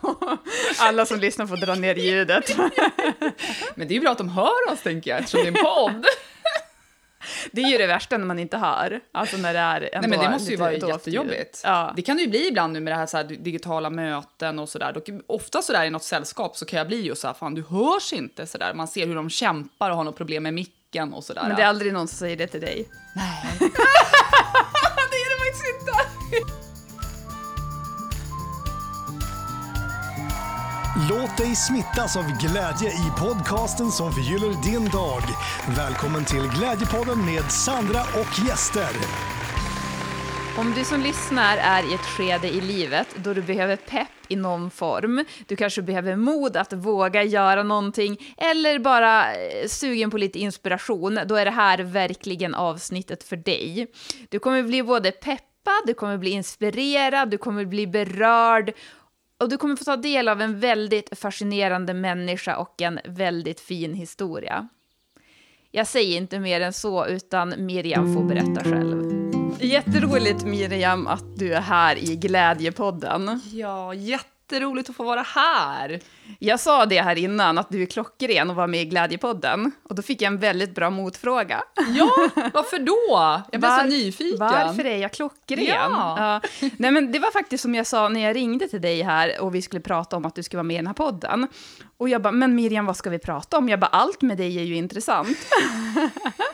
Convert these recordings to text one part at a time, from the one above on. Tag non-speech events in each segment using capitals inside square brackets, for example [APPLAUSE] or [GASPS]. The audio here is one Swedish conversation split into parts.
[LAUGHS] Alla som lyssnar får dra ner ljudet. [LAUGHS] Men det är ju bra att de hör oss, tänker jag, eftersom det är en podd. [LAUGHS] Det är ju det värsta när man inte hör. Alltså när det är Nej, men det måste ju vara jättejobbigt. Ja. Det kan det ju bli ibland nu med det här, så här digitala möten och sådär. Ofta sådär i något sällskap så kan jag bli just så här, fan du hörs inte sådär. Man ser hur de kämpar och har något problem med micken och sådär. Men det är aldrig någon som säger det till dig. Nej. Låt dig smittas av glädje i podcasten som förgyller din dag. Välkommen till Glädjepodden med Sandra och gäster. Om du som lyssnar är i ett skede i livet då du behöver pepp i någon form, du kanske behöver mod att våga göra någonting eller bara eh, sugen på lite inspiration, då är det här verkligen avsnittet för dig. Du kommer bli både peppad, du kommer bli inspirerad, du kommer bli berörd och du kommer få ta del av en väldigt fascinerande människa och en väldigt fin historia. Jag säger inte mer än så, utan Miriam får berätta själv. Jätteroligt Miriam att du är här i Glädjepodden. Ja, jätteroligt att få vara här. Jag sa det här innan, att du är klockren och var med i Glädjepodden. Och då fick jag en väldigt bra motfråga. Ja, [LAUGHS] varför då? Jag blev Var- så nyfiken. Varför är jag klockren? Ja. Nej, men det var faktiskt som jag sa när jag ringde till dig här och vi skulle prata om att du skulle vara med i den här podden. Och jag bara, men Miriam, vad ska vi prata om? Jag bara, allt med dig är ju intressant. [LAUGHS]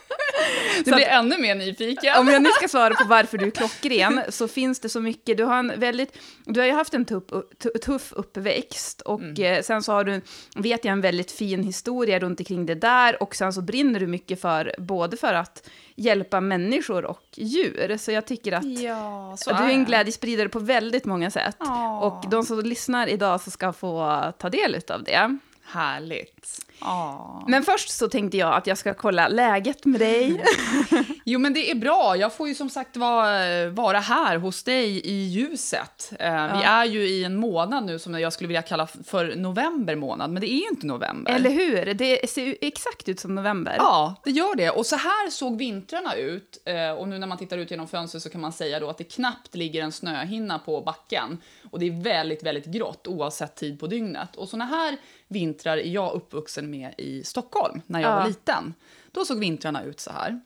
[LAUGHS] Du blir ännu mer nyfiken. Om jag nu ska svara på varför du är klockren, så finns det så mycket. Du har, en väldigt, du har ju haft en tuff, tu- tuff uppväxt och Mm. eh, sen så har du, vet jag, en väldigt fin historia runt omkring det där och sen så brinner du mycket för, både för att hjälpa människor och djur. Så jag tycker att Ja, så du är är en glädjespridare på väldigt många sätt. Ja. Och de som lyssnar idag så ska få ta del av det. Härligt. Ja. Men först så tänkte jag att jag ska kolla läget med dig. [LAUGHS] Jo, men det är bra. Jag får ju som sagt vara, vara här hos dig i ljuset. Eh, Vi är ju i en månad nu som jag skulle vilja kalla för november månad, men det är ju inte november. Eller hur? Det ser exakt ut som november. Ja, det gör det. Och så här såg vintrarna ut. Eh, Och nu när man tittar ut genom fönstret så kan man säga då att det knappt ligger en snöhinna på backen. Och det är väldigt, väldigt grått oavsett tid på dygnet. Och såna här vintrar är jag uppvuxen med i Stockholm när jag Ja. var liten. Då såg vintrarna ut så här.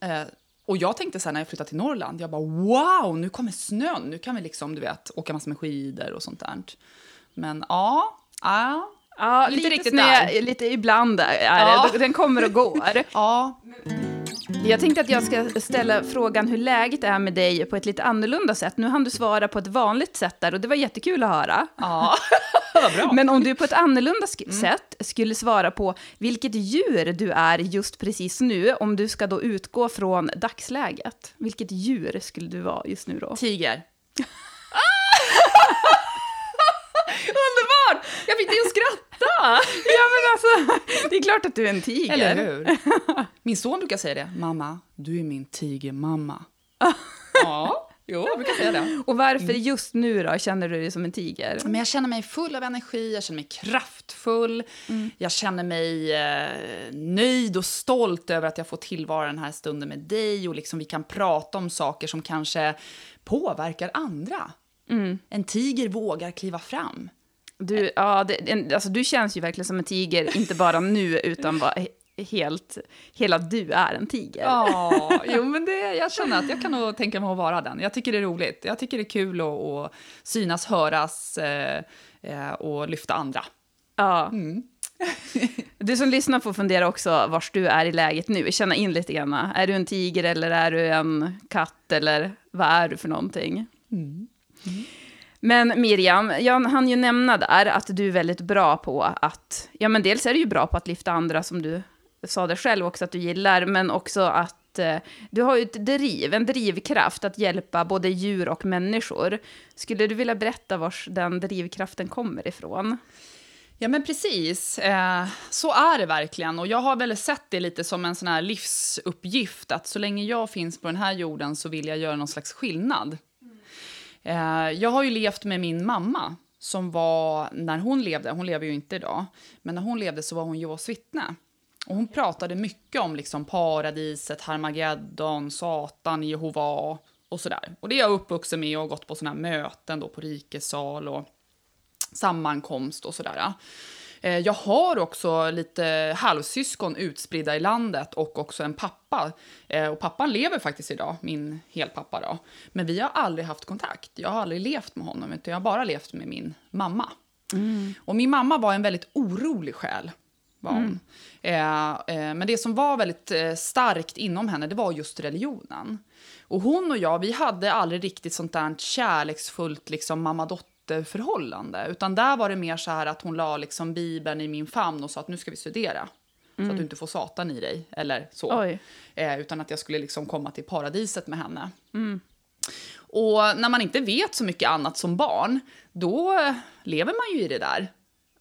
Eh, och jag tänkte så här när jag flyttade till Norrland, jag bara wow, nu kommer snön, nu kan vi liksom, du vet, åka massor med skidor och sånt där. Men ja, ja, Ja, Inte lite, riktigt snö, där. lite ibland är Ja. det. Den kommer och går. [LAUGHS] ja, Jag tänkte att jag ska ställa frågan hur läget är med dig på ett lite annorlunda sätt. Nu hann du svara på ett vanligt sätt där och det var jättekul att höra. ja. [LAUGHS] vad bra. Men om du på ett annorlunda sk- sätt skulle svara på vilket djur du är just precis nu, om du ska då utgå från dagsläget. Vilket djur skulle du vara just nu då? Tiger. [LAUGHS] Underbart! Jag fick dig att skratta! [LAUGHS] Ja men alltså, det är klart att du är en tiger. Eller hur? [LAUGHS] Min son brukar säga det. Mamma, du är min tigermamma. ja, jo, jag brukar säga det. Och varför just nu då känner du dig som en tiger? Men jag känner mig full av energi, jag känner mig kraftfull. Jag känner mig eh, nöjd och stolt över att jag får tillvara den här stunden med dig och liksom vi kan prata om saker som kanske påverkar andra. En tiger vågar kliva fram. Du, ja, det, alltså, du känns ju verkligen som en tiger, inte bara nu, utan bara he- helt, hela du är en tiger. Ja, jo, men det, jag känner att jag kan nog tänka mig att vara den. Jag tycker det är roligt. Jag tycker det är kul att, att synas, höras eh, eh, och lyfta andra. Ja. Du som lyssnar får fundera också vars du är i läget nu. Känna in lite grann. Är du en tiger eller är du en katt eller vad är du för någonting? Men Miriam, jag hann ju nämna där att du är väldigt bra på att, ja men dels är du ju bra på att lyfta andra som du sa det själv också att du gillar, men också att eh, du har ju ett driv, en drivkraft att hjälpa både djur och människor. Skulle du vilja berätta vars den drivkraften kommer ifrån? Ja, men precis. Eh, så är det verkligen. Och jag har väl sett det lite som en sån här livsuppgift att så länge jag finns på den här jorden så vill jag göra någon slags skillnad. Eh, jag har ju levt med min mamma som var, när hon levde, hon lever ju inte idag, men när hon levde så var hon Jehovas vittne. Och hon pratade mycket om liksom paradiset, Harmageddon, Satan, Jehova och sådär. Och det är jag uppvuxen med och har gått på sådana här möten då på rikesal och sammankomst och sådär. Eh, Jag har också lite halvsyskon utspridda i landet och också en pappa. Eh, Och pappan lever faktiskt idag, min helpappa. Då. Men vi har aldrig haft kontakt. Jag har aldrig levt med honom, utan jag har bara levt med min mamma. Och min mamma var en väldigt orolig själ. Var hon. Eh, eh, men det som var väldigt starkt inom henne, det var just religionen. Och hon och jag, vi hade aldrig riktigt sånt där kärleksfullt liksom, mamma-dotter-förhållande. Utan där var det mer så här att hon la liksom Bibeln i min famn och sa att nu ska vi studera. Så att du inte får Satan i dig, eller så. Eh, utan att jag skulle liksom komma till paradiset med henne. Och när man inte vet så mycket annat som barn, då lever man ju i det där.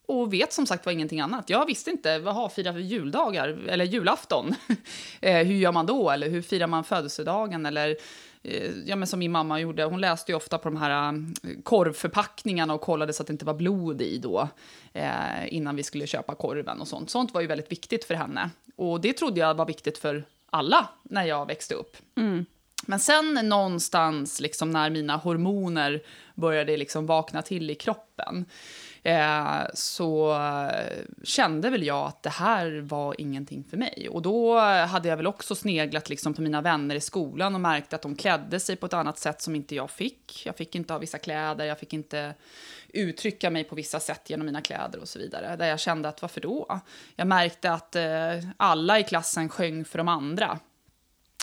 Och vet som sagt var ingenting annat. Jag visste inte, vad har fira juldagar, eller julafton? [LAUGHS] eh, hur gör man då? Eller hur firar man födelsedagen? Eller eh, ja, men som min mamma gjorde, hon läste ju ofta på de här eh, korvförpackningarna och kollade så att det inte var blod i då, eh, innan vi skulle köpa korven och sånt. Sånt var ju väldigt viktigt för henne. Och det trodde jag var viktigt för alla när jag växte upp. Men sen någonstans, liksom, när mina hormoner började liksom vakna till i kroppen eh, så kände väl jag att det här var ingenting för mig. Och då hade jag väl också sneglat liksom, på mina vänner i skolan och märkt att de klädde sig på ett annat sätt som inte jag fick. Jag fick inte ha vissa kläder, jag fick inte uttrycka mig på vissa sätt genom mina kläder och så vidare. Där jag kände att varför då? Jag märkte att eh, alla i klassen sjöng för de andra.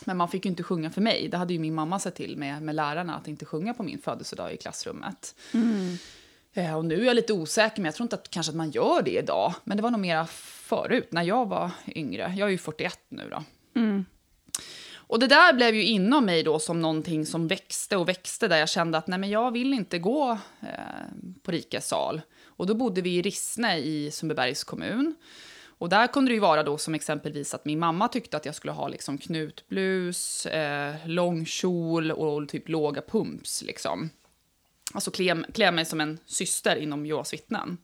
Men man fick ju inte sjunga för mig. Det hade ju min mamma sett till med, med lärarna, att inte sjunga på min födelsedag i klassrummet. Mm och nu är jag lite osäker, men jag tror inte att, kanske att man gör det idag. Men det var nog mera förut, när jag var yngre. Jag är ju 41 nu då. Och det där blev ju inom mig då som någonting som växte och växte, där jag kände att nej men jag vill inte gå eh, på Rikes sal. Och då bodde vi i Rissne i Sundbybergs kommun. Och där kunde det ju vara då som exempelvis att min mamma tyckte att jag skulle ha liksom knutblus, eh, lång kjol och typ låga pumps liksom. Alltså klä, klä mig som en syster inom Jehovas vittnen.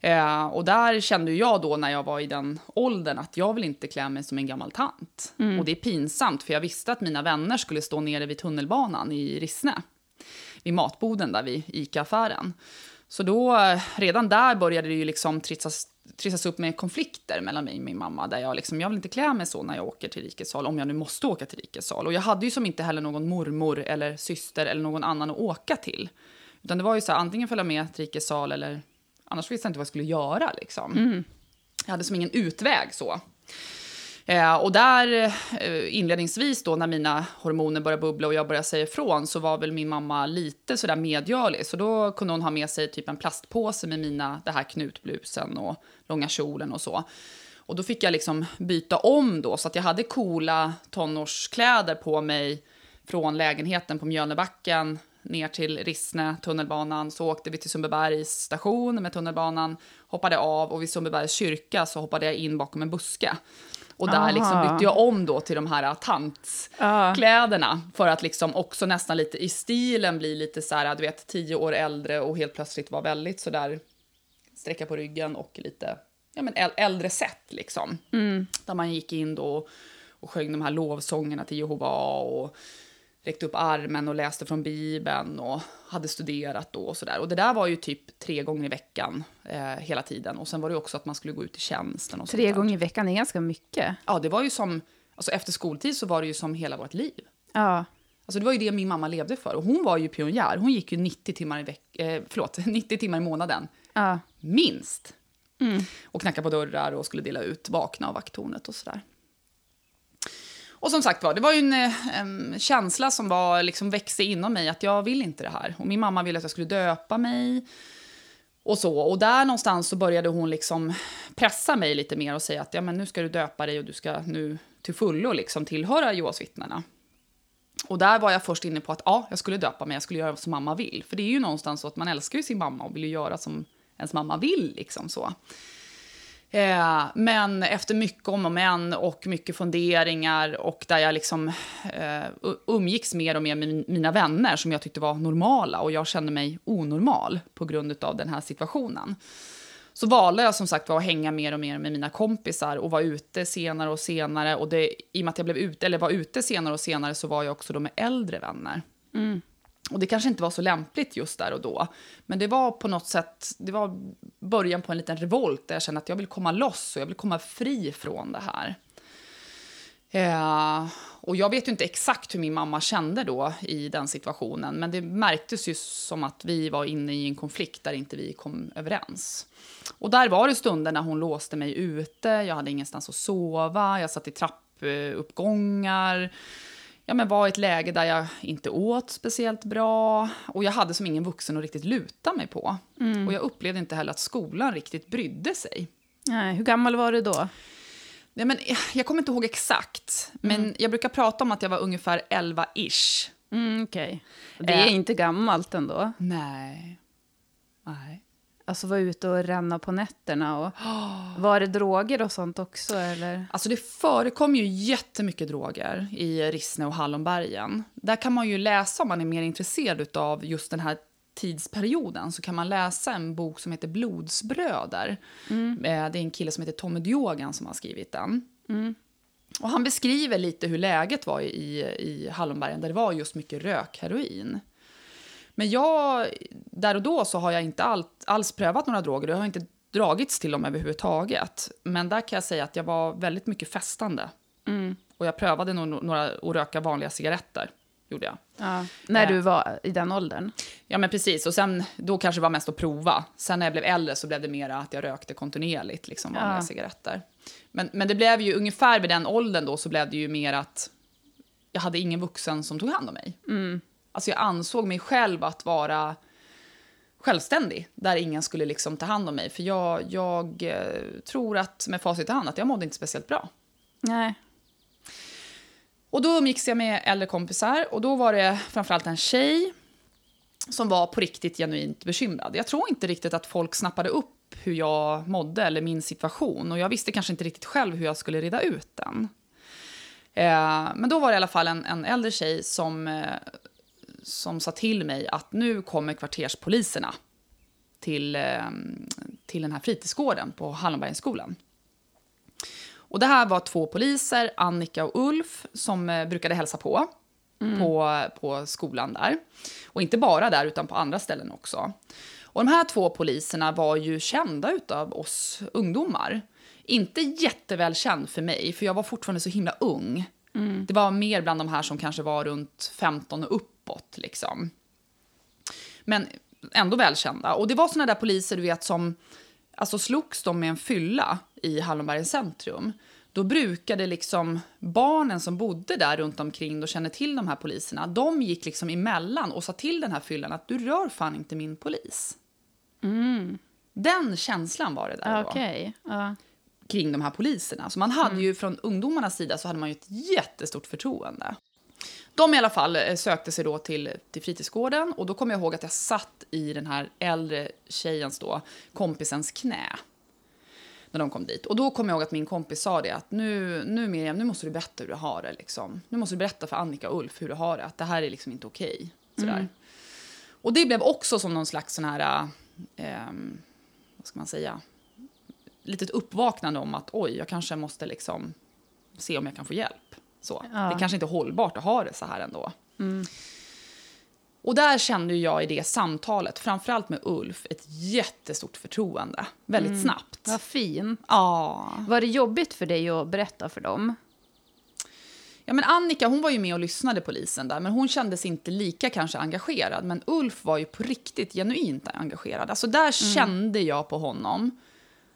Eh, och där kände jag då när jag var i den åldern att jag vill inte klä mig som en gammal tant. Och det är pinsamt för jag visste att mina vänner skulle stå nere vid tunnelbanan i Rissne. Vid matboden där vid ICA-affären. Så då, eh, redan där började det ju liksom trissas, trissas upp med konflikter mellan mig och min mamma. Där jag liksom, jag vill inte klä mig så när jag åker till Rikes sal, om jag nu måste åka till Rikes sal. Och jag hade ju som inte heller någon mormor eller syster eller någon annan att åka till. Utan det var ju så här, antingen följa med till Rikes sal eller annars visste jag inte vad jag skulle göra liksom. Jag hade som ingen utväg så. Eh, och där eh, inledningsvis då när mina hormoner började bubbla och jag började säga ifrån så var väl min mamma lite sådär medgörlig. Så då kunde hon ha med sig typ en plastpåse med mina, det här knutblusen och långa kjolen och så. Och då fick jag liksom byta om då så att jag hade coola tonårskläder på mig från lägenheten på Mjölnebacken ner till Rissne, tunnelbanan. Så åkte vi till Sundbybergs station med tunnelbanan, hoppade av och vid Sundbybergs kyrka så hoppade jag in bakom en buske. Och där liksom bytte jag om då till de här tantkläderna för att liksom också nästan lite i stilen bli lite så här, du vet, tio år äldre och helt plötsligt vara väldigt så där sträcka på ryggen och lite ja, men äl- äldre sätt liksom. Där man gick in då och sjöng de här lovsångerna till Jehova och räckte upp armen och läste från Bibeln och hade studerat då och sådär. Och det där var ju typ tre gånger i veckan eh, hela tiden. Och sen var det också att man skulle gå ut i tjänsten och Tre gånger i veckan är ganska mycket. Ja, det var ju som, alltså efter skoltid så var det ju som hela vårt liv. Ja. Alltså det var ju det min mamma levde för. Och hon var ju pionjär. Hon gick ju 90 timmar i, veck- eh, förlåt, [LAUGHS] 90 timmar i månaden. Ja. Minst. Och knackade på dörrar och skulle dela ut vakna av vakttornet och sådär. Och som sagt var, det var ju en, eh, en känsla som var, liksom växte inom mig att jag vill inte det här. Och min mamma ville att jag skulle döpa mig. Och så. Och där någonstans så började hon liksom pressa mig lite mer och säga att ja, men nu ska du döpa dig och du ska nu till fullo liksom tillhöra Jehovas vittnena. Och där var jag först inne på att ja, jag skulle döpa mig, jag skulle göra som mamma vill. För det är ju någonstans så att man älskar ju sin mamma och vill ju göra som ens mamma vill. Liksom så. Eh, men efter mycket om och men och mycket funderingar och där jag liksom eh, umgicks mer och mer med mina vänner som jag tyckte var normala och jag kände mig onormal på grund av den här situationen. så valde jag som sagt var att hänga mer och mer med mina kompisar och var ute senare och senare. Och det, i och med att jag blev ute, eller var ute senare och senare så var jag också då med äldre vänner. Mm. Och det kanske inte var så lämpligt just där och då. Men det var på något sätt, det var början på en liten revolt där jag kände att jag vill komma loss och jag vill komma fri från det här. Eh, och jag vet ju inte exakt hur min mamma kände då i den situationen, men det märktes ju som att vi var inne i en konflikt där inte vi kom överens. Och där var det stunder när hon låste mig ute, jag hade ingenstans att sova, jag satt i trappuppgångar, ja, men var i ett läge där jag inte åt speciellt bra och jag hade som ingen vuxen att riktigt luta mig på. Och jag upplevde inte heller att skolan riktigt brydde sig. Nej, hur gammal var du då? Nej, men, jag kommer inte ihåg exakt, men jag brukar prata om att jag var ungefär 11-ish. Mm, Okej. Det är Eh. inte gammalt ändå. Nej. Nej. Alltså vara ute och ränna på nätterna. Och... [GASPS] Var det droger och sånt också? Eller? Alltså det förekommer ju jättemycket droger i Rissne och Hallonbergen. Där kan man ju läsa, om man är mer intresserad av just den här tidsperioden, så kan man läsa en bok som heter Blodsbröder. Eh, Det är en kille som heter Tommy Diogan som har skrivit den. Och han beskriver lite hur läget var i, i Hallonbergen, där det var just mycket rökheroin. Men jag, där och då så har jag inte allt, alls prövat några droger. Jag har inte dragits till dem överhuvudtaget. Men där kan jag säga att jag var väldigt mycket festande. Och jag prövade nog några att röka vanliga cigaretter. Gjorde jag. Ja. När Eh. du var i den åldern? Ja men precis, och sen då kanske det var mest att prova. Sen när jag blev äldre så blev det mer att jag rökte kontinuerligt, liksom vanliga Ja. cigaretter. Men, men det blev ju ungefär vid den åldern då så blev det ju mer att jag hade ingen vuxen som tog hand om mig. Alltså jag ansåg mig själv att vara självständig, där ingen skulle liksom ta hand om mig. För jag, jag eh, tror att med facit i hand att jag mådde inte speciellt bra. Nej. Och då umgicks jag med äldre kompisar och då var det framförallt en tjej som var på riktigt genuint bekymrad. Jag tror inte riktigt att folk snappade upp hur jag mådde eller min situation och jag visste kanske inte riktigt själv hur jag skulle reda ut den. Eh, men då var det i alla fall en, en äldre tjej som, eh, som sa till mig att nu kommer kvarterspoliserna till, eh, till den här fritidsgården på Hallonbergsskolan. Och det här var två poliser, Annika och Ulf, som eh, brukade hälsa på, på på skolan där. Och inte bara där, utan på andra ställen också. Och de här två poliserna var ju kända av oss ungdomar. Inte jätteväl känd för mig, för jag var fortfarande så himla ung. Det var mer bland de här som kanske var runt 15 och uppåt. Liksom. Men ändå välkända. Och det var såna där poliser du vet som, alltså slogs de med en fylla i Hallonbergens centrum, då brukade liksom barnen som bodde där runt omkring och kände till de här poliserna, de gick liksom emellan och sa till den här fyllan att du rör fan inte min polis. Den känslan var det där då Okej. Ja. kring de här poliserna. Så man hade ju från ungdomarnas sida så hade man ju ett jättestort förtroende. De i alla fall eh, sökte sig då till, till fritidsgården och då kommer jag ihåg att jag satt i den här äldre tjejens då, kompisens knä. När de kom dit. Och då kommer jag ihåg att min kompis sa det att nu, nu Miriam, nu måste du berätta hur du har det liksom. Nu måste du berätta för Annika och Ulf hur du har det, att det här är liksom inte okej. Sådär. Och det blev också som någon slags sån här, ehm, vad ska man säga, litet uppvaknande om att oj, jag kanske måste liksom se om jag kan få hjälp. Så. Ja. Det kanske inte är hållbart att ha det så här ändå. Och där kände jag i det samtalet, framförallt med Ulf, ett jättestort förtroende. Väldigt snabbt. Vad fint. Ja. Var det jobbigt för dig att berätta för dem? ja, men Annika hon var ju med och lyssnade på polisen där, men hon kändes inte lika kanske engagerad. Men Ulf var ju på riktigt genuint engagerad. Alltså där kände jag på honom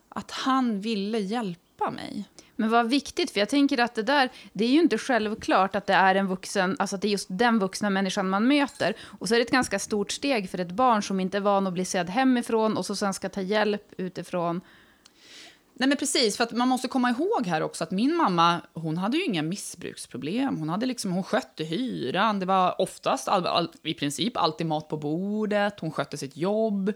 att han ville hjälpa mig. Men vad viktigt, för jag tänker att det där, det är ju inte självklart att det är en vuxen, alltså att det är just den vuxna människan man möter. Och så är det ett ganska stort steg för ett barn som inte är van att bli sedd hemifrån och så sen ska ta hjälp utifrån. Nej men precis, för att man måste komma ihåg här också att min mamma, hon hade ju inga missbruksproblem. Hon, hade liksom, hon skötte hyran, det var oftast, all, all, i princip alltid mat på bordet, hon skötte sitt jobb.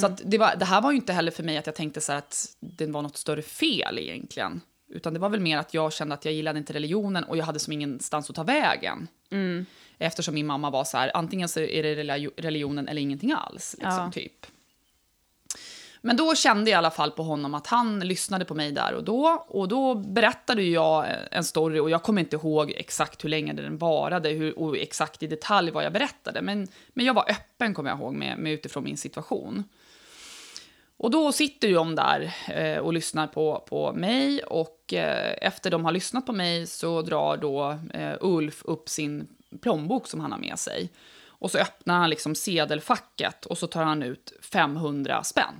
Så att det, var, det här var ju inte heller för mig att jag tänkte så att det var något större fel egentligen. Utan det var väl mer att jag kände att jag gillade inte religionen och jag hade som ingenstans att ta vägen. Eftersom min mamma var så här, antingen så är det religi- religionen eller ingenting alls. Liksom, Ja. typ. Men då kände jag i alla fall på honom att han lyssnade på mig där och då. Och då berättade jag eh, en story och jag kommer inte ihåg exakt hur länge den varade hur, och exakt i detalj vad jag berättade. Men, men jag var öppen, kommer jag ihåg, med, med utifrån min situation. Och då sitter ju de där eh, och lyssnar på, på mig och eh, efter de har lyssnat på mig så drar då eh, Ulf upp sin plånbok som han har med sig. Och så öppnar han liksom sedelfacket och så tar han ut 500 spänn.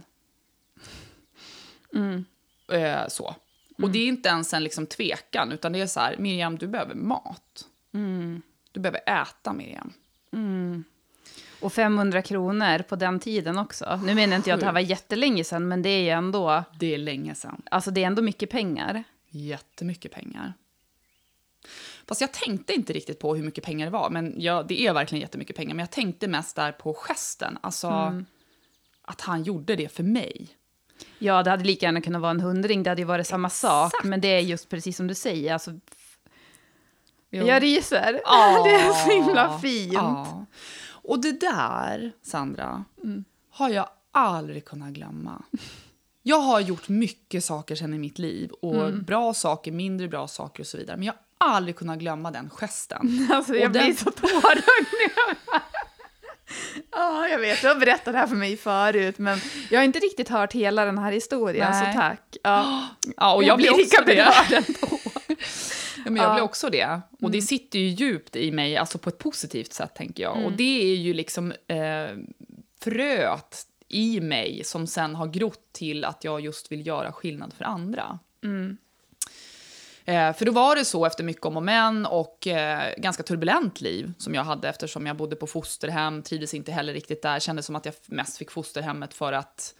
Eh, så. Och det är inte ens en liksom tvekan, utan det är så här, Miriam, du behöver mat. Du behöver äta, Miriam. Och 500 kronor på den tiden också. Nu menar inte jag att det här var jättelänge sedan, men det är ju ändå, Det är länge sedan. alltså det är ändå mycket pengar. Jättemycket pengar. Fast jag tänkte inte riktigt på hur mycket pengar det var. Men jag, det är verkligen jättemycket pengar. Men jag tänkte mest där på gesten. Alltså att han gjorde det för mig. Ja, det hade lika gärna kunnat vara en hundring, det hade ju varit samma sak. Men det är just precis som du säger, alltså, Jo. jag ryser. Ja. [LAUGHS] Det är så himla fint. Ja. Och det där, Sandra, har jag aldrig kunnat glömma. Jag har gjort mycket saker sen i mitt liv. Och Bra saker, mindre bra saker och så vidare. Men jag har aldrig kunnat glömma den gesten. [LAUGHS] Alltså, jag Och den- blir så tårögd nu. Ja, jag vet, du har berättat det här för mig förut, men jag har inte riktigt hört hela den här historien, Nej. så tack. Ja. Ja, och jag, Jag blir lika också berörd ändå. [LAUGHS] Ja, men jag Ja. Mm. blir också det. Och det sitter ju djupt i mig, alltså på ett positivt sätt, tänker jag. Mm. Och det är ju liksom eh, fröet i mig som sen har grott till att jag just vill göra skillnad för andra. Mm. Eh, för då var det så efter mycket om och men och eh, ganska turbulent liv som jag hade eftersom jag bodde på fosterhem, trivdes inte heller riktigt där, kände som att jag mest fick fosterhemmet för att,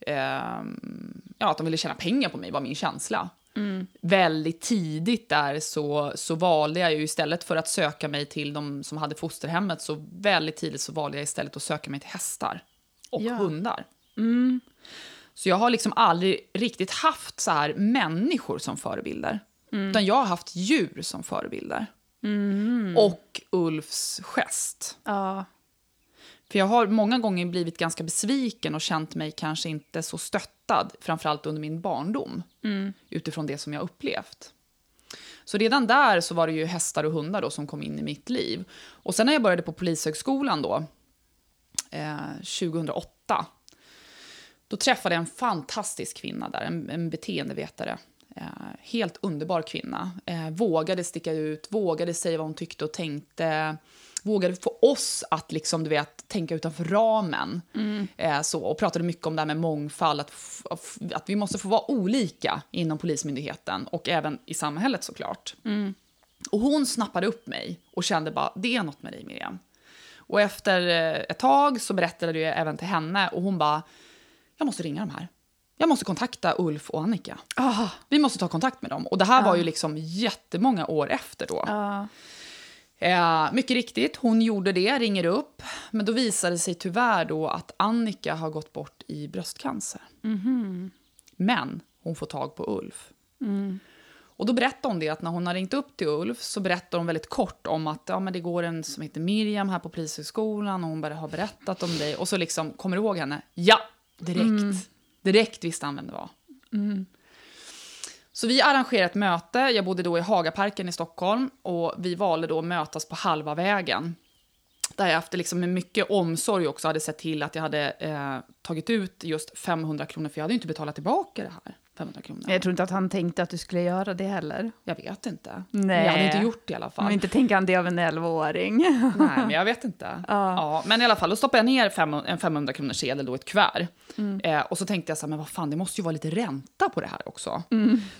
eh, ja, att de ville tjäna pengar på mig var min känsla. Väldigt tidigt där så, så valde jag ju istället för att söka mig till de som hade fosterhemmet så väldigt tidigt så valde jag istället att söka mig till hästar och Ja. hundar. Så jag har liksom aldrig riktigt haft så här människor som förebilder. Utan jag har haft djur som förebilder. Och Ulfs gest. Ja. För jag har många gånger blivit ganska besviken och känt mig kanske inte så stöttad, framförallt under min barndom, utifrån det som jag upplevt. Så redan där så var det ju hästar och hundar då som kom in i mitt liv. Och sen när jag började på Polishögskolan då, eh, 2008, då träffade jag en fantastisk kvinna där, en, en beteendevetare. Eh, helt underbar kvinna. Eh, vågade sticka ut, vågade säga vad hon tyckte och tänkte. Vågade få oss att liksom, du vet, tänka utanför ramen. Eh, så, och pratade mycket om det här med mångfald, att, att vi måste få vara olika inom Polismyndigheten och även i samhället såklart. Och hon snappade upp mig och kände bara, det är något med dig Miriam. Och efter eh, ett tag så berättade jag även till henne och hon bara, jag måste ringa de här. Jag måste kontakta Ulf och Annika. Ah, Vi måste ta kontakt med dem. Och det här var ju liksom jättemånga år efter då. ja. Eh, mycket riktigt, hon gjorde det, ringer upp. Men då visade det sig tyvärr då att Annika har gått bort i bröstcancer. Men hon får tag på Ulf. Och då berättar hon det att när hon har ringt upp till Ulf så berättar hon väldigt kort om att ja, men det går en som heter Miriam här på Polishögskolan och hon bara har berättat om dig. Och så liksom kommer du ihåg henne? Ja, direkt. Direkt visste han vem det var. Så vi arrangerade ett möte. Jag bodde då i Hagaparken i Stockholm och vi valde då att mötas på halva vägen. Där jag efter liksom med mycket omsorg också hade sett till att jag hade eh, tagit ut just 500 kronor, för jag hade ju inte betalat tillbaka det här. 500 kronor. Jag tror inte att han tänkte att du skulle göra det heller. Jag vet inte. Nej. Jag hade inte gjort det i alla fall. Men inte tänker han det av en 11-åring. Nej, men jag vet inte. [LAUGHS] Ja. men i alla fall, då stoppade jag ner fem, en 500 kronors sedel då ett kuvert. Eh, och så tänkte jag så här, men vad fan, det måste ju vara lite ränta på det här också.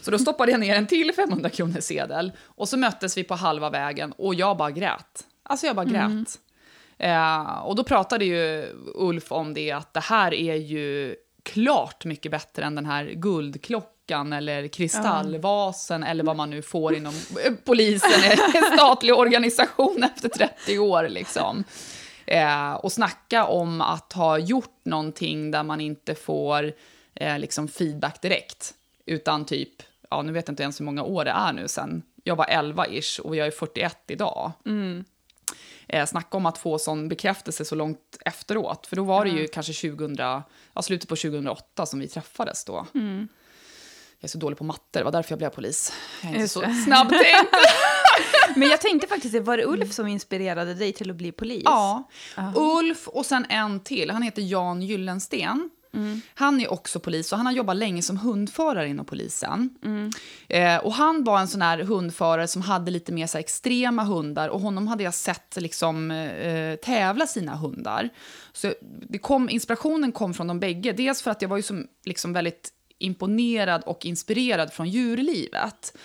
Så då stoppade jag ner en till 500 kronors sedel. Och så möttes vi på halva vägen och jag bara grät. Alltså jag bara grät. Eh, och då pratade ju Ulf om det, att det här är ju klart mycket bättre än den här guldklockan eller kristallvasen eller vad man nu får inom eh, polisen, [LAUGHS] en statlig organisation efter 30 år. Liksom. Eh, och snacka om att ha gjort någonting där man inte får eh, liksom feedback direkt, utan typ, ja nu vet jag inte ens hur många år det är nu sen, jag var 11-ish och jag är 41 idag. Eh, snacka om att få sån bekräftelse så långt efteråt. För då var det ju kanske 2000, ja, slutet på 2008 som vi träffades då. Mm. Jag är så dålig på matte, det var därför jag blev polis. Jag är inte så [LAUGHS] snabbtänkt. [LAUGHS] Men jag tänkte faktiskt, var det Ulf som inspirerade dig till att bli polis? Ja. Ulf och sen en till. Han heter Jan Gyllensten. Han är också polis och han har jobbat länge som hundförare inom polisen. Eh, och han var en sån här hundförare som hade lite mer så extrema hundar och honom hade jag sett liksom, eh, tävla sina hundar. Så det kom, inspirationen kom från de bägge. Dels för att jag var ju som, liksom väldigt imponerad och inspirerad från djurlivet.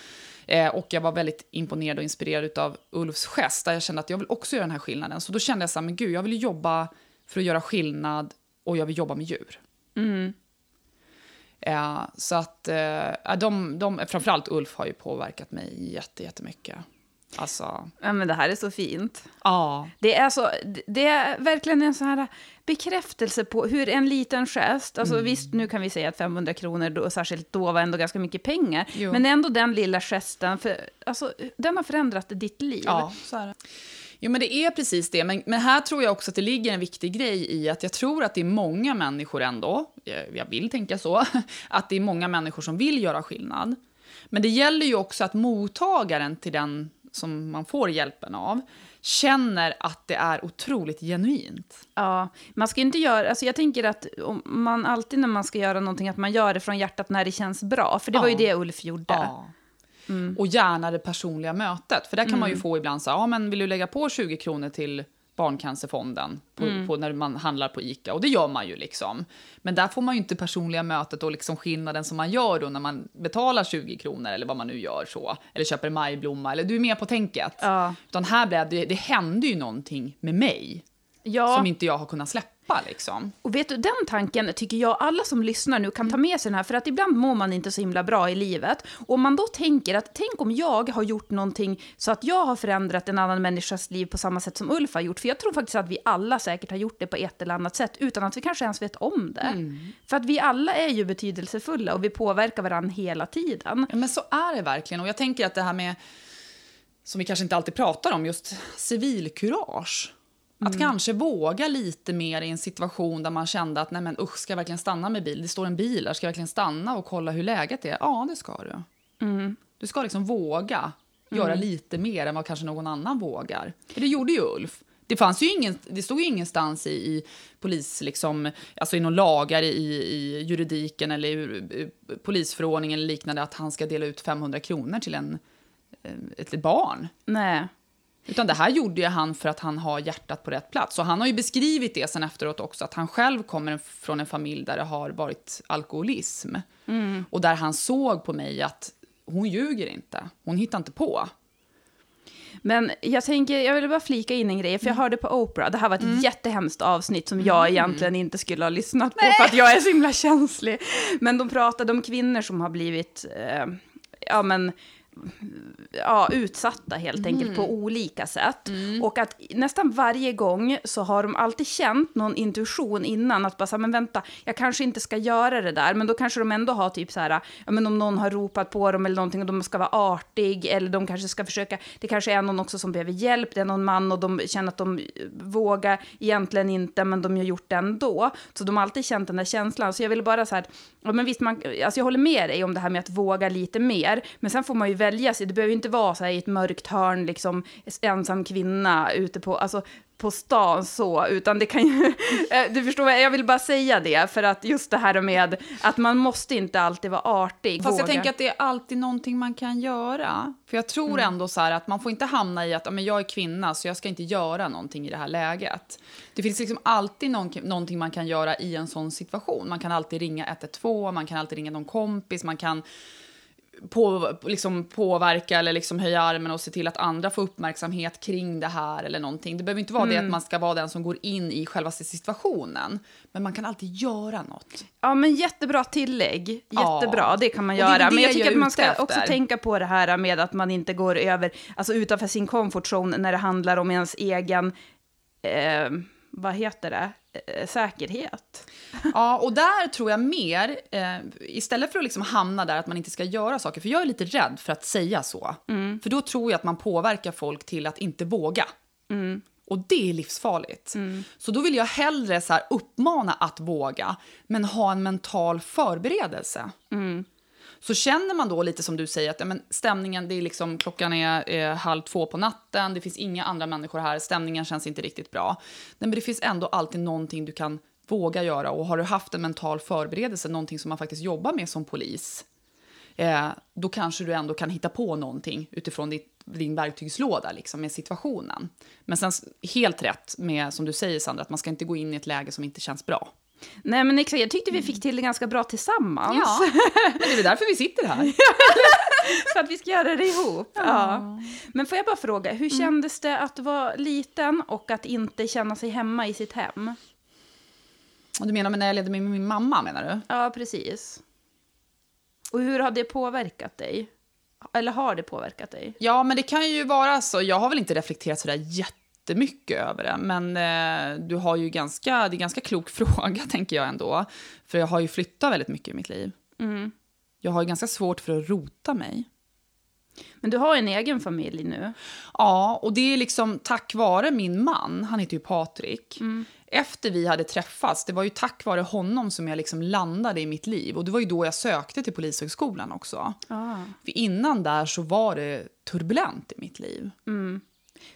Eh, och jag var väldigt imponerad och inspirerad av Ulfs gest, där jag kände att jag vill också göra den här skillnaden. Så då kände jag så här, men gud, jag vill jobba för att göra skillnad och jag vill jobba med djur. Eh, så att eh, de, de, framförallt Ulf har ju påverkat mig jätte, jättemycket. Alltså, Ja, men det här är så fint. ja. Det är, så, det är verkligen en sån här bekräftelse på hur en liten gest, alltså Mm. visst nu kan vi säga att 500 kronor, då, särskilt då, var ändå ganska mycket pengar, Jo. men ändå den lilla gesten, för, alltså, den har förändrat ditt liv. Ja, så är det. Jo, men det är precis det. Men, men här tror jag också att det ligger en viktig grej i att jag tror att det är många människor ändå, jag, jag vill tänka så, [LAUGHS] att det är många människor som vill göra skillnad. Men det gäller ju också att mottagaren till den som man får hjälpen av känner att det är otroligt genuint. Ja, man ska inte göra, alltså jag tänker att man alltid när man ska göra någonting, att man gör det från hjärtat när det känns bra, för det var ju Ja. det Ulf gjorde. Ja. Och gärna det personliga mötet. För där kan man ju få ibland så ja men vill du lägga på 20 kronor till Barncancerfonden på, på när man handlar på ICA? Och det gör man ju liksom. Men där får man ju inte personliga mötet och liksom skillnaden som man gör då när man betalar 20 kronor eller vad man nu gör så. Eller köper en majblomma eller du är med på tänket. Ja. Utan här blev det, det hände ju någonting med mig Ja. som inte jag har kunnat släppa liksom. Och vet du, den tanken tycker jag alla som lyssnar nu kan ta med sig den här, för att ibland mår man inte så himla bra i livet. Och om man då tänker att, tänk om jag har gjort någonting så att jag har förändrat en annan människas liv på samma sätt som Ulf har gjort. För jag tror faktiskt att vi alla säkert har gjort det på ett eller annat sätt, utan att vi kanske ens vet om det. För att vi alla är ju betydelsefulla och vi påverkar varandra hela tiden. Ja, men så är det verkligen. Och jag tänker att det här med, som vi kanske inte alltid pratar om, just civilkurage. Att kanske våga lite mer i en situation där man kände att nej men usch, ska jag verkligen stanna med bil? Det står en bil där, ska jag verkligen stanna och kolla hur läget är? Ja, det ska du. Du ska liksom våga göra lite mer än vad kanske någon annan vågar. Det gjorde ju Ulf. Det, fanns ju ingen, det stod ju ingenstans i, i polis, liksom, alltså i någon lagar i, i juridiken eller i, i polisförordningen eller liknande att han ska dela ut 500 kronor till en, eh, ett barn. Nej. Utan det här gjorde ju han för att han har hjärtat på rätt plats. Och han har ju beskrivit det sen efteråt också, att han själv kommer från en familj där det har varit alkoholism. Och där han såg på mig att hon ljuger inte, hon hittar inte på. Men jag tänker, jag vill bara flika in en grej, för jag hörde på Oprah, det här var ett jättehemskt avsnitt som jag egentligen inte skulle ha lyssnat på, för att jag är så himla känslig. Men de pratade om kvinnor som har blivit, eh, ja men, ja, utsatta helt enkelt på olika sätt. Och att nästan varje gång så har de alltid känt någon intuition innan att bara så här, men vänta, jag kanske inte ska göra det där, men då kanske de ändå har typ så här, ja men om någon har ropat på dem eller någonting och de ska vara artig eller de kanske ska försöka, det kanske är någon också som behöver hjälp, det är någon man och de känner att de vågar egentligen inte, men de har gjort det ändå. Så de har alltid känt den där känslan. Så jag ville bara så här, ja men visst, man, alltså jag håller med dig om det här med att våga lite mer, men sen får man ju välja sig. Det behöver ju inte vara så här i ett mörkt hörn, liksom ensam kvinna ute på, alltså på stan så, utan det kan ju, [LAUGHS] eh, du förstår, vad- jag vill bara säga det, för att just det här med att man måste inte alltid vara artig. Fast jag våga. tänker att det är alltid någonting man kan göra. För jag tror ändå så här att man får inte hamna i att men jag är kvinna så jag ska inte göra någonting i det här läget. Det finns liksom alltid någon, någonting man kan göra i en sån situation. Man kan alltid ringa 112, man kan alltid ringa någon kompis, man kan på, liksom påverka eller liksom höja armen och se till att andra får uppmärksamhet kring det här eller någonting. Det behöver inte vara det att man ska vara den som går in i själva situationen. Men man kan alltid göra något. Ja, men jättebra tillägg. Ja. Jättebra, det kan man Och det göra. det Men jag jag tycker är att man ska efter. också tänka på det här med att man inte går över, alltså utanför sin comfort zone när det handlar om ens egen, eh, vad heter det, eh, säkerhet. Ja, och där tror jag mer, eh, istället för att liksom hamna där att man inte ska göra saker, för jag är lite rädd för att säga så. För då tror jag att man påverkar folk till att inte våga. Och det är livsfarligt. Så då vill jag hellre så här uppmana att våga, men ha en mental förberedelse. Så känner man då lite som du säger att ja, men stämningen, det är liksom, klockan är eh, halv två på natten, det finns inga andra människor här, stämningen känns inte riktigt bra. Men det finns ändå alltid någonting du kan våga göra och har du haft en mental förberedelse, någonting som man faktiskt jobbar med som polis, eh, då kanske du ändå kan hitta på någonting utifrån ditt, din verktygslåda liksom, med situationen. Men sen helt rätt med, som du säger Sandra, att man ska inte gå in i ett läge som inte känns bra. Nej, men exakt, jag tyckte vi fick till det ganska bra tillsammans. [LAUGHS] men det är därför vi sitter här. [LAUGHS] För att vi ska göra det ihop. Ja. Men får jag bara fråga, hur kändes det att vara liten och att inte känna sig hemma i sitt hem? Du menar när jag levde med min mamma, menar du? Ja, precis. Och hur har det påverkat dig? Eller har det påverkat dig? Ja, men det kan ju vara så. Jag har väl inte reflekterat så där jättemycket över det, men eh, du har ju ganska, det är en ganska klok [LAUGHS] fråga, tänker jag ändå. För jag har ju flyttat väldigt mycket i mitt liv. Jag har ju ganska svårt för att rota mig. Men du har en egen familj nu. Ja, och det är liksom tack vare min man, han heter ju Patrik. Efter vi hade träffats, det var ju tack vare honom som jag liksom landade i mitt liv. Och det var ju då jag sökte till Polishögskolan också. För innan där så var det turbulent i mitt liv.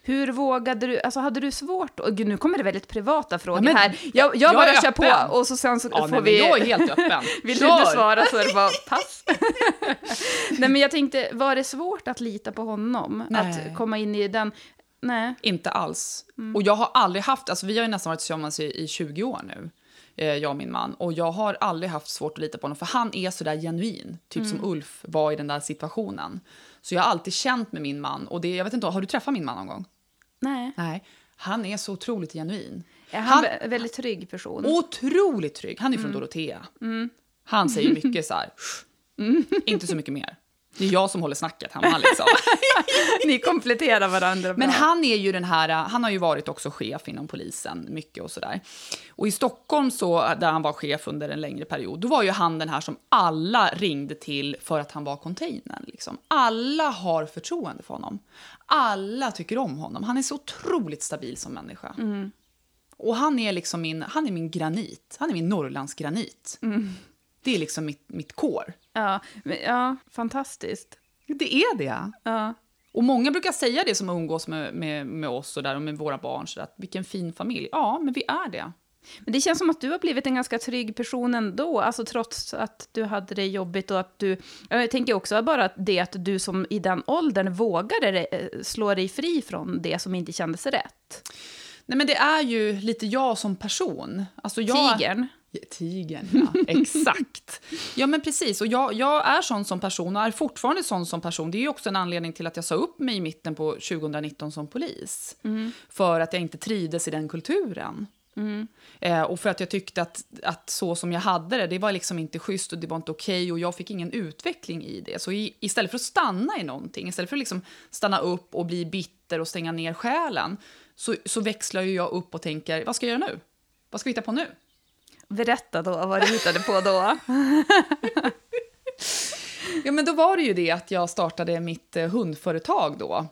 Hur vågade du, alltså hade du svårt, och gud nu kommer det väldigt privata frågor men här. Jag, jag jag bara kör öppen. på och så sen så Ja, får nej, vi... jag är helt öppen. [LAUGHS] Vill Kör! du svara så är det bara [LAUGHS] pass. Nej men jag tänkte, var det svårt att lita på honom? Nej. Att komma in i den... Nej. Inte alls. Och jag har aldrig haft, alltså vi har ju nästan varit tillsammans i, i 20 år nu, eh, jag och min man. Och jag har aldrig haft svårt att lita på honom, för han är så där genuin. Typ som Ulf var i den där situationen. Så jag har alltid känt med min man. Och det, jag vet inte, har du träffat min man någon gång? Nej. Nej. Han är så otroligt genuin. Är han, Han- väldigt trygg person? Otroligt trygg. Han är från Dorotea. Han säger [LAUGHS] mycket så här, inte så mycket mer. Det är jag som håller snacket hemma liksom. [LAUGHS] Ni kompletterar varandra bra. Men han är ju den här, han har ju varit också chef inom polisen mycket och sådär. Och i Stockholm så, där han var chef under en längre period, då var ju han den här som alla ringde till för att han var containern. Liksom. Alla har förtroende för honom. Alla tycker om honom. Han är så otroligt stabil som människa. Och han är liksom min, han är min granit. Han är min Norrlandsgranit. Det är liksom mitt, mitt core. Ja, men, ja, fantastiskt. Det är det. Ja. Och många brukar säga det som umgås med, med, med oss och, där, och med våra barn. Så där, att vilken fin familj. Ja, men vi är det. Men det känns som att du har blivit en ganska trygg person ändå, alltså trots att du hade det jobbigt och att du... Jag tänker också bara det att du som i den åldern vågade eh, slå dig fri från det som inte kändes rätt. Nej, men det är ju lite jag som person. Alltså jag... Tigern. Ja, Tigern, [LAUGHS] ja. Exakt. Ja, men precis. Och jag, jag är sån som person och är fortfarande sån som person. Det är också en anledning till att jag sa upp mig i mitten på 2019 som polis. För att jag inte trivdes i den kulturen. Eh, och för att jag tyckte att, att så som jag hade det, det var liksom inte schysst och det var inte okej och jag fick ingen utveckling i det. Så i, istället för att stanna i någonting, istället för att liksom stanna upp och bli bitter och stänga ner själen, så, så växlar ju jag upp och tänker, vad ska jag göra nu? Vad ska vi hitta på nu? Berätta då vad du hittade på då. [LAUGHS] Ja, men då var det ju det att jag startade mitt eh, hundföretag då.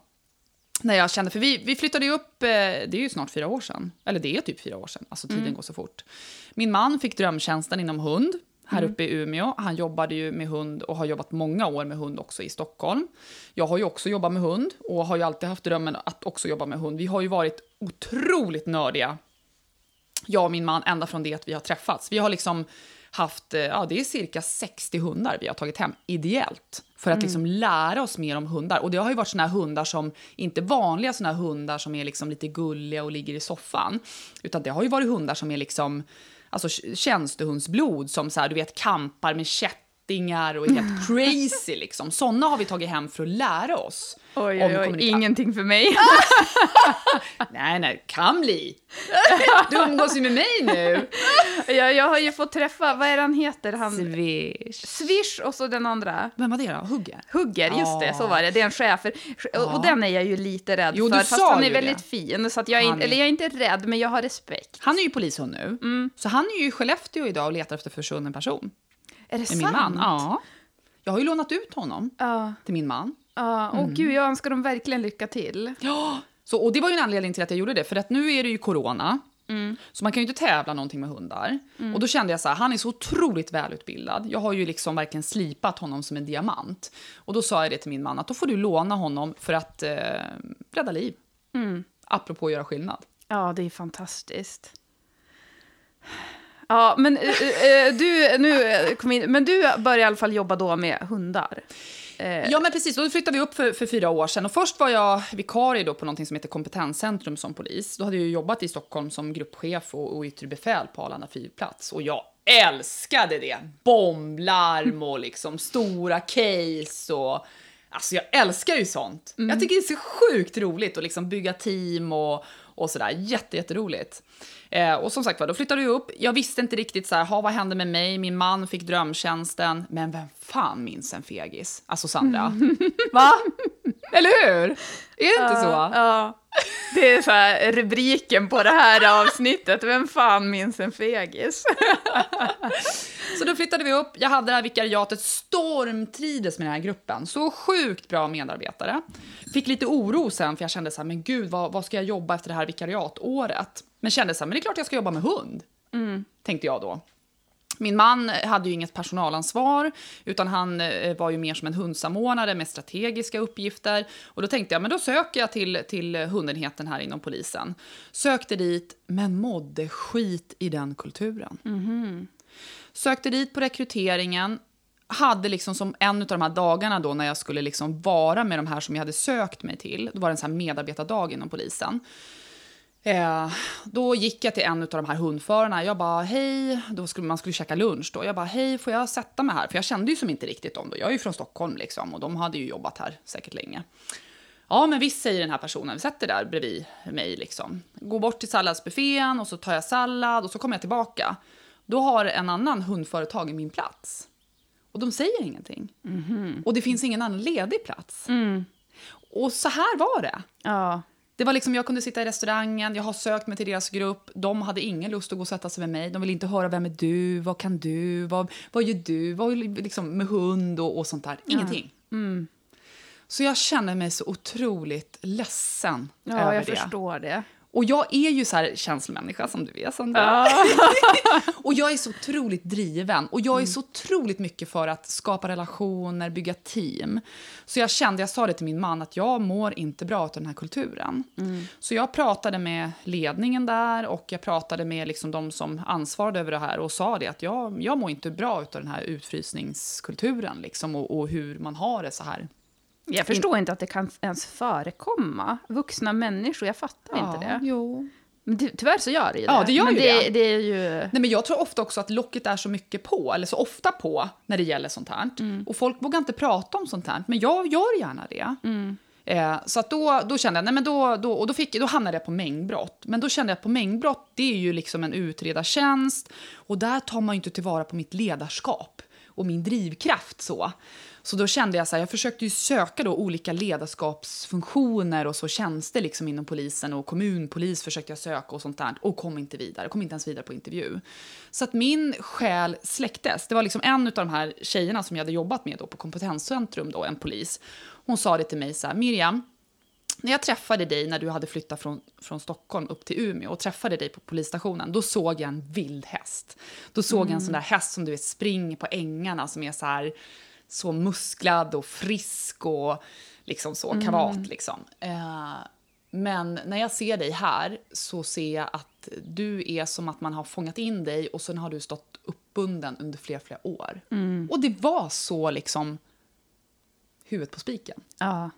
När jag kände, för vi, vi flyttade ju upp, eh, det är ju snart fyra år sedan. Eller det är typ fyra år sedan, alltså tiden går så fort. Min man fick drömtjänsten inom hund här uppe i Umeå. Han jobbade ju med hund och har jobbat många år med hund också i Stockholm. Jag har ju också jobbat med hund och har ju alltid haft drömmen att också jobba med hund. Vi har ju varit otroligt nördiga jag och min man ända från det att vi har träffats. Vi har liksom haft, eh, ja det är cirka 60 hundar vi har tagit hem ideellt. För att liksom lära oss mer om hundar. Och det har ju varit såna hundar som, inte vanliga såna hundar som är liksom lite gulliga och ligger i soffan. Utan det har ju varit hundar som är liksom, alltså tjänstehundsblod som så här, du vet kampar med kättingar och är helt [LAUGHS] crazy liksom. Såna har vi tagit hem för att lära oss. Oj, om oj, oj, kommunika- ingenting för mig. [LAUGHS] Nej, nej, kan bli. Du umgås ju med mig nu. [LAUGHS] jag, jag har ju fått träffa, vad är han heter? Han, Swish. Swish och så den andra. Vem var det då? Hugge? Hugger, just det, så var det. Det är en schäfer. Och, och den är jag ju lite rädd Jo, för, fast han är väldigt det. fin. Så att jag är, är- eller jag är inte rädd, men jag har respekt. Han är ju polishund nu. Mm. Så han är ju i Skellefteå idag och letar efter försvunnen person. Är det Med min man. Ja. Jag har ju lånat ut honom Ja, till min man. ja. Mm. Och gud, jag önskar dem verkligen lycka till. Ja, Så, och det var ju en anledning till att jag gjorde det, för att nu är det ju corona. Så man kan ju inte tävla någonting med hundar. Och då kände jag så här, han är så otroligt välutbildad. Jag har ju liksom verkligen slipat honom som en diamant. Och då sa jag det till min man, att då får du låna honom för att eh, rädda liv. Apropå att göra skillnad. Ja, det är fantastiskt. Ja, men eh, du, nu kom in, men du började i alla fall jobba då med hundar. Eh, Ja, men precis. Då flyttade vi upp för, för fyra år sedan. Och först var jag vikarie då på något som heter Kompetenscentrum som polis. Då hade jag jobbat i Stockholm som gruppchef och, och yttre befäl på Arlanda flygplats. Och jag älskade det! Bomblarm [LAUGHS] och liksom stora case och... Alltså jag älskar ju sånt. Jag tycker det är så sjukt roligt att liksom bygga team och, och sådär. Jätte, jätteroligt. Eh, och som sagt var, då flyttade vi upp. Jag visste inte riktigt så här, ha, vad hände med mig? Min man fick drömtjänsten. Men vem fan minns en fegis? Alltså Sandra. [LAUGHS] Va? Eller hur? Är det inte så? Ja, det är så här rubriken på det här avsnittet. Vem fan minns en fegis? [LAUGHS] Så då flyttade vi upp. Jag hade det här vikariatet, stormtrides med den här gruppen. Så sjukt bra medarbetare. Fick lite oro sen, för jag kände så här, men gud, vad, vad ska jag jobba efter det här vikariatåret? Men kände så här, men det är klart jag ska jobba med hund. Tänkte jag då. Min man hade ju inget personalansvar, utan han eh, var ju mer som en hundsamordnare med strategiska uppgifter. Och då tänkte jag, men då söker jag till, till hundenheten här inom polisen. Sökte dit, men mådde skit i den kulturen. Sökte dit på rekryteringen. Hade liksom som en av de här dagarna då när jag skulle liksom vara med de här som jag hade sökt mig till. Då var det en sån här medarbetardag inom polisen. Eh, då gick jag till en av de här hundförarna. Jag bara, hej, då skulle, man skulle käka lunch då. Jag bara, hej, får jag sätta mig här? För jag kände ju som inte riktigt dem då. Jag är ju från Stockholm liksom och de hade ju jobbat här säkert länge. Ja, men visst säger den här personen, vi sätter där bredvid mig liksom. Går bort till salladsbuffén och så tar jag sallad och så kommer jag tillbaka. Då har en annan hundföretag min plats. Och de säger ingenting. Och det finns ingen annan ledig plats. Och så här var det. Ja, Det var liksom, jag kunde sitta i restaurangen, jag har sökt mig till deras grupp. De hade ingen lust att gå och sätta sig med mig. De ville inte höra vem är du, vad kan du, vad, vad gör du, vad liksom med hund och, och sånt där. Ingenting. Så jag känner mig så otroligt ledsen ja över jag det. förstår det. Och jag är ju så här känslomänniska som du vet, Sandra. Ja. [LAUGHS] Och jag är så otroligt driven och jag är så otroligt mycket för att skapa relationer, bygga team. Så jag kände, jag sa det till min man, att jag mår inte bra av den här kulturen. Så jag pratade med ledningen där och jag pratade med liksom de som ansvarade över det här och sa det att jag, jag mår inte bra av den här utfrysningskulturen liksom, och, och hur man har det så här. Jag förstår inte att det kan ens förekomma. Vuxna människor, jag fattar inte det. Jo. Men ty- tyvärr så gör det ju Ja, det. det gör Men ju det. det. Det är ju... Nej, men jag tror ofta också att locket är så mycket på, eller så ofta på, när det gäller sånt här. Och folk vågar inte prata om sånt här, men jag gör gärna det. Eh, så att då, då kände jag, nej men då, då, och då, fick, då hamnade jag på mängdbrott. Men då kände jag att på mängdbrott, det är ju liksom en utredartjänst. Och där tar man ju inte tillvara på mitt ledarskap och min drivkraft så. Så då kände jag så här, jag försökte ju söka då olika ledarskapsfunktioner och så tjänster liksom inom polisen och kommunpolis försökte jag söka och sånt där och kom inte vidare, kom inte ens vidare på intervju. Så att min själ släcktes. Det var liksom en av de här tjejerna som jag hade jobbat med då på kompetenscentrum då, en polis. Hon sa det till mig så här, Miriam, när jag träffade dig när du hade flyttat från, från Stockholm upp till Umeå och träffade dig på polisstationen, då såg jag en vild häst. Då såg jag en sån där häst som du vet springer på ängarna som är så här så musklad och frisk och liksom så kavat liksom. Eh, men när jag ser dig här så ser jag att du är som att man har fångat in dig och sen har du stått uppbunden under flera, flera år. Och det var så liksom huvudet på spiken. Ja.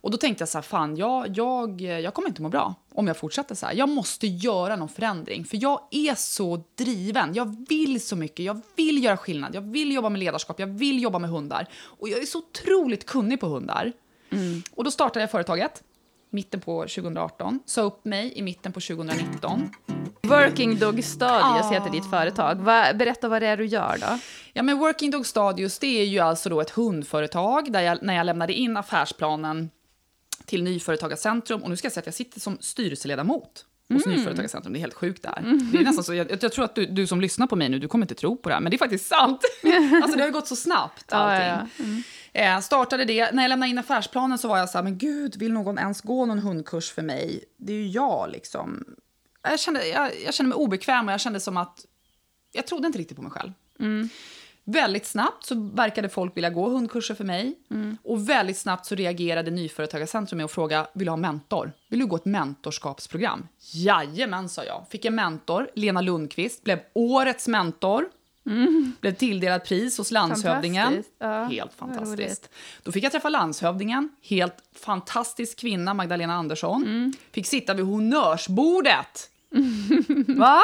Och då tänkte jag så här, fan, jag, jag, jag kommer inte må bra om jag fortsätter så här. Jag måste göra någon förändring, för jag är så driven. Jag vill så mycket, jag vill göra skillnad, jag vill jobba med ledarskap, jag vill jobba med hundar. Och jag är så otroligt kunnig på hundar. Och då startade jag företaget, mitten på 2018, sa upp mig i mitten på 2019. Working Dog Studios Ah. heter ditt företag. Va, berätta vad det är du gör då. Ja, men Working Dog Stadios det är ju alltså då ett hundföretag där jag, när jag lämnade in affärsplanen till Nyföretagarcentrum, och nu ska jag säga att jag sitter som styrelseledamot hos Nyföretagarcentrum. Det är helt sjukt där. Det är nästan så, jag, jag tror att du, du som lyssnar på mig nu, du kommer inte tro på det här, men det är faktiskt sant. [LAUGHS] alltså det har ju gått så snabbt allting. Ja, ja, Mm. Eh, startade det. När jag lämnade in affärsplanen så var jag så här, men gud, vill någon ens gå någon hundkurs för mig? Det är ju jag liksom. Jag kände, jag, jag kände mig obekväm och jag kände som att jag trodde inte riktigt på mig själv. Väldigt snabbt så verkade folk vilja gå hundkurser för mig. Och väldigt snabbt så reagerade Nyföretagarcentrum med att fråga, vill du ha mentor? Vill du gå ett mentorskapsprogram? Jajamän, sa jag. Fick en mentor, Lena Lundqvist, blev årets mentor. Blev tilldelad pris hos landshövdingen. Fantastiskt. Ja, Helt fantastiskt. Då fick jag träffa landshövdingen, helt fantastisk kvinna, Magdalena Andersson. Mm. Fick sitta vid honnörsbordet. Va?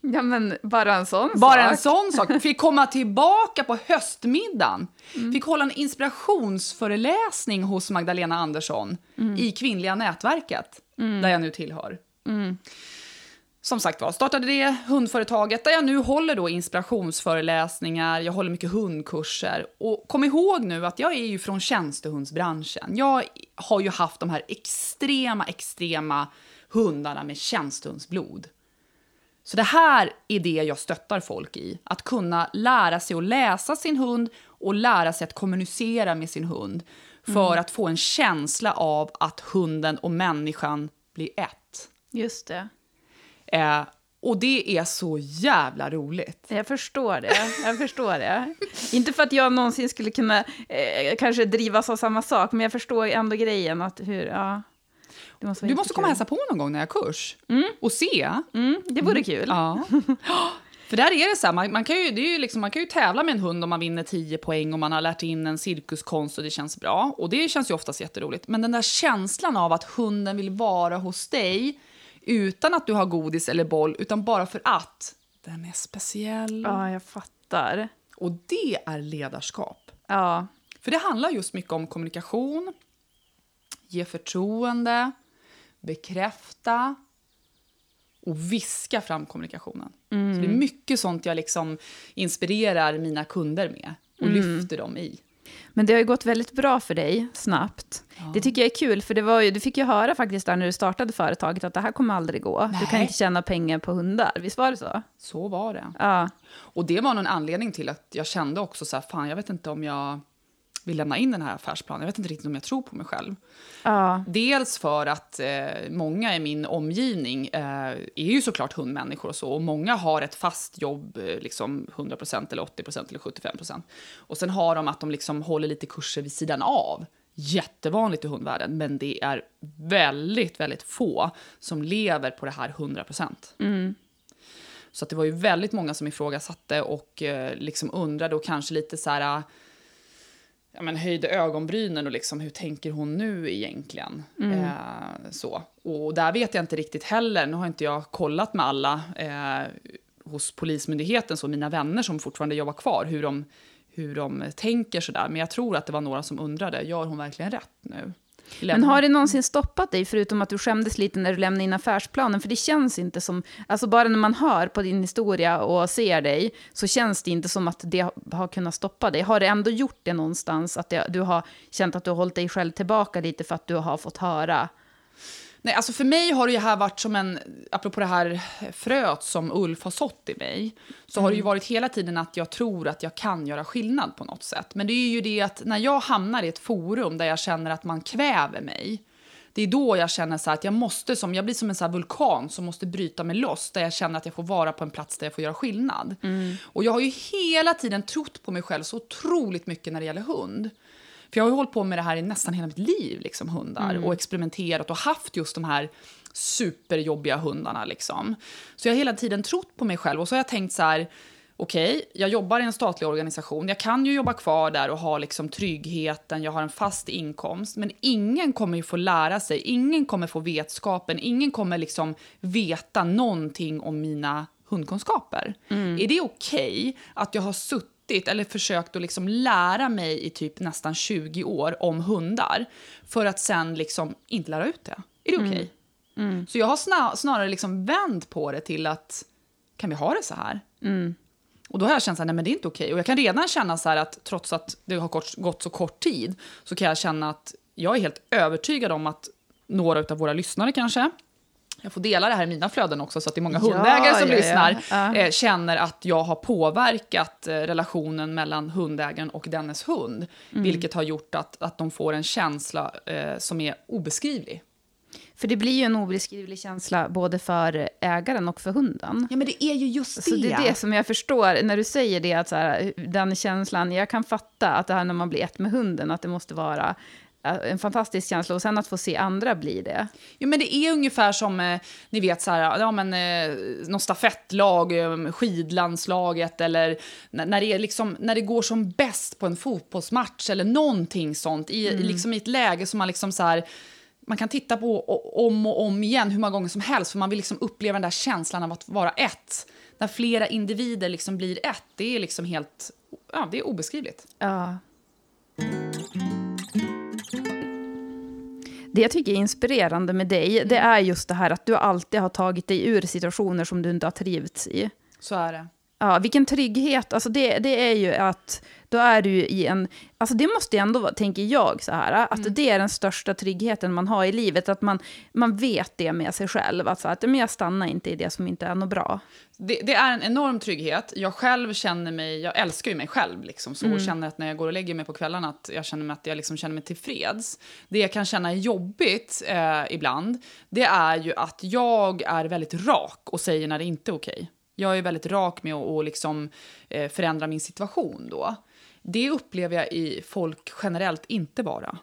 Ja, men bara en sån Bara en sak. sån sak. Fick komma tillbaka på höstmiddagen. Mm. Fick hålla en inspirationsföreläsning hos Magdalena Andersson Mm. i Kvinnliga nätverket, där jag nu tillhör. Mm. Som sagt var, startade det hundföretaget där jag nu håller då inspirationsföreläsningar, jag håller mycket hundkurser. Och kom ihåg nu att jag är ju från tjänstehundsbranschen. Jag har ju haft de här extrema, extrema hundarna med tjänstehundsblod. Så det här är det jag stöttar folk i. Att kunna lära sig att läsa sin hund och lära sig att kommunicera med sin hund. För att få en känsla av att hunden och människan blir ett. Just det. Eh, och det är så jävla roligt. Jag förstår det. Jag förstår det. [LAUGHS] Inte för att jag någonsin skulle kunna eh, kanske drivas av samma sak, men jag förstår ändå grejen att hur, ja. Du måste komma och jättekul. hälsa på någon gång när jag har kurs. Och se. Mm, det vore kul. Ja. [GASPS] För där är det så här, man, man, kan ju, det är ju liksom, man kan ju tävla med en hund om man vinner 10 poäng och man har lärt in en cirkuskonst och det känns bra. Och det känns ju oftast jätteroligt. Men den där känslan av att hunden vill vara hos dig utan att du har godis eller boll, utan bara för att. Den är speciell. Ja, jag fattar. Och det är ledarskap. Ja, För det handlar just mycket om kommunikation, ge förtroende, bekräfta och viska fram kommunikationen. Så det är mycket sånt jag liksom inspirerar mina kunder med och lyfter dem i. Men det har ju gått väldigt bra för dig, snabbt. Det tycker jag är kul, för det var ju, du fick ju höra faktiskt där när du startade företaget att det här kommer aldrig gå. Du kan Nej. inte tjäna pengar på hundar, visst var det så? Så var det. Ja. Och det var nog en anledning till att jag kände också så här, fan jag vet inte om jag vill lämna in den här affärsplanen. Jag vet inte riktigt om jag tror på mig själv. Ja, Dels för att eh, många i min omgivning eh, är ju såklart hundmänniskor och så. Och många har ett fast jobb, eh, liksom 100% eller 80% eller 75%. Och sen har de att de liksom håller lite kurser vid sidan av. Jättevanligt i hundvärlden, men det är väldigt, väldigt få som lever på det här 100%. Så att det var ju väldigt många som ifrågasatte och eh, liksom undrade och kanske lite så här ja, men höjde ögonbrynen och liksom, hur tänker hon nu egentligen? Eh, så. Och där vet jag inte riktigt heller, nu har inte jag kollat med alla eh, hos Polismyndigheten, så mina vänner som fortfarande jobbar kvar, hur de, hur de tänker sådär. Men jag tror att det var några som undrade, gör hon verkligen rätt nu? Men har det någonsin stoppat dig, förutom att du skämdes lite när du lämnade in affärsplanen? För det känns inte som, alltså bara när man hör på din historia och ser dig, så känns det inte som att det har kunnat stoppa dig. Har det ändå gjort det någonstans, att det, du har känt att du har hållit dig själv tillbaka lite för att du har fått höra? Nej, alltså för mig har det här varit som en, apropå det här fröet som Ulf har sått i mig, så har det ju varit hela tiden att jag tror att jag kan göra skillnad på något sätt. Men det är ju det att när jag hamnar i ett forum där jag känner att man kväver mig, det är då jag känner så att jag måste, som, jag blir som en så vulkan som måste bryta mig loss, där jag känner att jag får vara på en plats där jag får göra skillnad. Och jag har ju hela tiden trott på mig själv så otroligt mycket när det gäller hund. För jag har ju hållit på med det här i nästan hela mitt liv, liksom hundar, och experimenterat och haft just de här superjobbiga hundarna. Liksom. Så jag har hela tiden trott på mig själv och så har jag tänkt så här, okej, jag jobbar i en statlig organisation, jag kan ju jobba kvar där och ha liksom tryggheten, jag har en fast inkomst, men ingen kommer ju få lära sig, ingen kommer få vetskapen, ingen kommer liksom veta någonting om mina hundkunskaper. Är det okej att jag har suttit eller försökt att liksom lära mig i typ nästan 20 år om hundar för att sen liksom inte lära ut det? Är det okej? Så jag har sna- snarare liksom vänt på det till att kan vi ha det så här? Och då har jag känt att det är inte okej. Och jag kan redan känna så här att trots att det har gått, gått så kort tid så kan jag känna att jag är helt övertygad om att några av våra lyssnare kanske jag får dela det här i mina flöden också så att det är många Ja, hundägare som ja, ja. lyssnar, Ja. Eh, känner att jag har påverkat eh, relationen mellan hundägaren och dennes hund. Mm. Vilket har gjort att, att de får en känsla eh, som är obeskrivlig. För det blir ju en obeskrivlig känsla både för ägaren och för hunden. Ja, men det är ju just det. Så det är det som jag förstår när du säger det, att så här, den känslan, jag kan fatta att det här när man blir ett med hunden, att det måste vara en fantastisk känsla och sen att få se andra bli det. Jo, men det är ungefär som, eh, ni vet, så här, ja, men, eh, stafettlag, eh, skidlandslaget eller när, när, det är liksom, när det går som bäst på en fotbollsmatch eller någonting sånt. I, i liksom i ett läge som man liksom så här, man kan titta på o- om och om igen hur många gånger som helst för man vill liksom uppleva den där känslan av att vara ett. När flera individer liksom blir ett, det är liksom helt, ja, det är obeskrivligt. Ja. Det jag tycker är inspirerande med dig, det är just det här att du alltid har tagit dig ur situationer som du inte har trivts i. Så är det. Ja, vilken trygghet. Alltså det, det är ju att då är du i en... Alltså det måste ju ändå vara, tänker jag, så här, att det är den största tryggheten man har i livet. Att man, man vet det med sig själv. Att, så att men jag stannar inte i det som inte är något bra. Det, det är en enorm trygghet. Jag själv känner mig, jag älskar ju mig själv liksom så och känner att när jag går och lägger mig på kvällarna att jag känner mig att jag liksom känner mig tillfreds. Det jag kan känna är jobbigt eh, ibland, det är ju att jag är väldigt rak och säger när det inte är okej. Jag är väldigt rak med att och liksom, eh, förändra min situation då. Det upplever jag i folk generellt inte bara.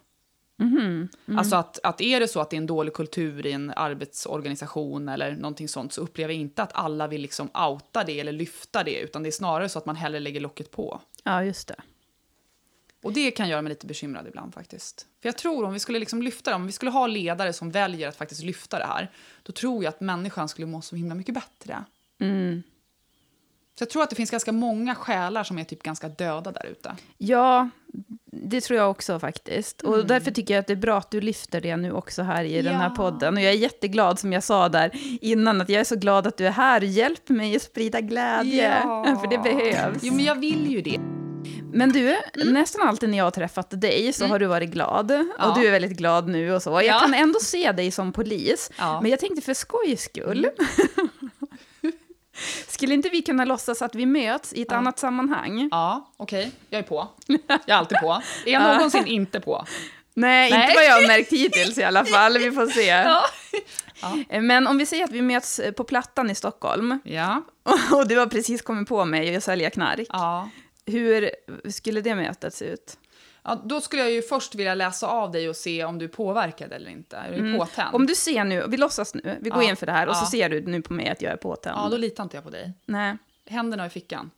Alltså att, att är det så att det är en dålig kultur i en arbetsorganisation eller någonting sånt så upplever jag inte att alla vill liksom outa det eller lyfta det utan det är snarare så att man hellre lägger locket på. Ja, just det. Och det kan göra mig lite bekymrad ibland faktiskt. För jag tror om vi skulle liksom lyfta det, om vi skulle ha ledare som väljer att faktiskt lyfta det här, då tror jag att människan skulle må så himla mycket bättre. Så jag tror att det finns ganska många själar som är typ ganska döda där ute. Ja, det tror jag också faktiskt. Och därför tycker jag att det är bra att du lyfter det nu också här i den här Ja. podden. Och jag är jätteglad, som jag sa där innan, att jag är så glad att du är här. Hjälp mig att sprida glädje, [LAUGHS] för det behövs. Jo, men jag vill ju det. Men du, nästan alltid när jag har träffat dig så har du varit glad. Ja. Och du är väldigt glad nu och så. Jag Ja. kan ändå se dig som polis. Ja. Men jag tänkte för skojs skull. [LAUGHS] Skulle inte vi kunna låtsas att vi möts i ett annat sammanhang? Ja, okej. Jag är på. [LAUGHS] Jag är alltid på. Är jag någonsin inte på? Nej, Nej. inte vad jag har märkt hittills i alla fall. Vi får se. [LAUGHS] Ja. Men om vi säger att vi möts på Plattan i Stockholm Ja. [LAUGHS] och du har precis kommit på mig att sälja knark. ja. Hur skulle det mötet se ut? Ja, då skulle jag ju först vilja läsa av dig och se om du är påverkad eller inte. Är du påtänd? Om du ser nu, vi låtsas nu, vi går Ja, in för det här och så ja. ser du nu på mig att jag är påtänd. Ja, då litar inte jag på dig. Nej, Händerna i fickan.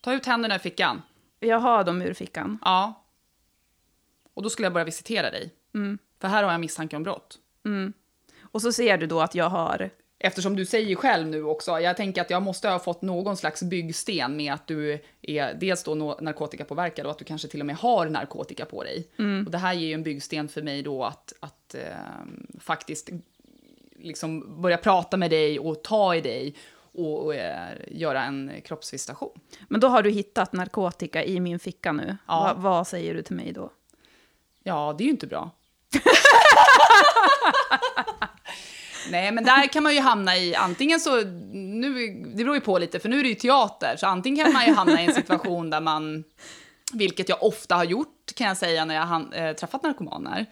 Ta ut händerna i fickan. jag har dem ur fickan. Ja. Och då skulle jag börja visitera dig. För här har jag misstanke om brott. Och så ser du då att jag har... Eftersom du säger själv nu också, jag tänker att jag måste ha fått någon slags byggsten med att du är dels då narkotikapåverkad och att du kanske till och med har narkotika på dig. Och det här ger ju en byggsten för mig då att, att ehm, faktiskt liksom börja prata med dig och ta i dig och, och eh, göra en kroppsvisitation. Men då har du hittat narkotika i min ficka nu. Ja. Va, vad säger du till mig då? Ja, det är ju inte bra. [LAUGHS] Nej, men där kan man ju hamna i, antingen så, nu, det beror ju på lite, för nu är det ju teater, så antingen kan man ju hamna i en situation där man, vilket jag ofta har gjort kan jag säga när jag har äh, träffat narkomaner,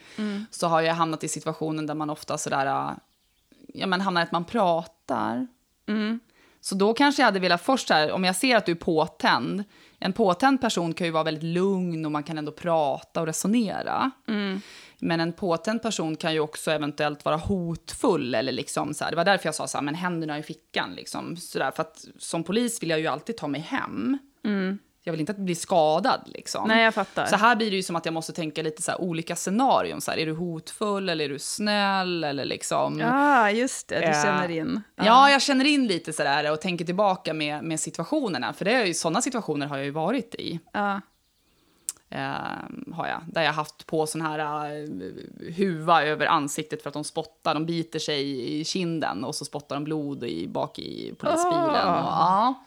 så har jag hamnat i situationen där man ofta sådär, äh, ja men hamnar i att man pratar. Så då kanske jag hade velat först här, om jag ser att du är påtänd, en påtänd person kan ju vara väldigt lugn och man kan ändå prata och resonera. Men en påtänd person kan ju också eventuellt vara hotfull eller liksom så här. Det var därför jag sa så här, men händerna i fickan liksom. Så där, för att som polis vill jag ju alltid ta mig hem. Jag vill inte att bli skadad liksom. Nej, jag fattar. Så här blir det ju som att jag måste tänka lite så olika scenarion. Så här, är du hotfull eller är du snäll eller liksom. Ja, just det, du Eh, känner in. Ja, jag känner in lite sådär och tänker tillbaka med, med situationerna. För det är ju, sådana situationer har jag ju varit i. Ja. Eh, har jag. Där jag haft på sån här eh, huva över ansiktet för att de spottar. De biter sig i kinden och så spottar de blod i, bak i polisbilen. Ah. Och, ja.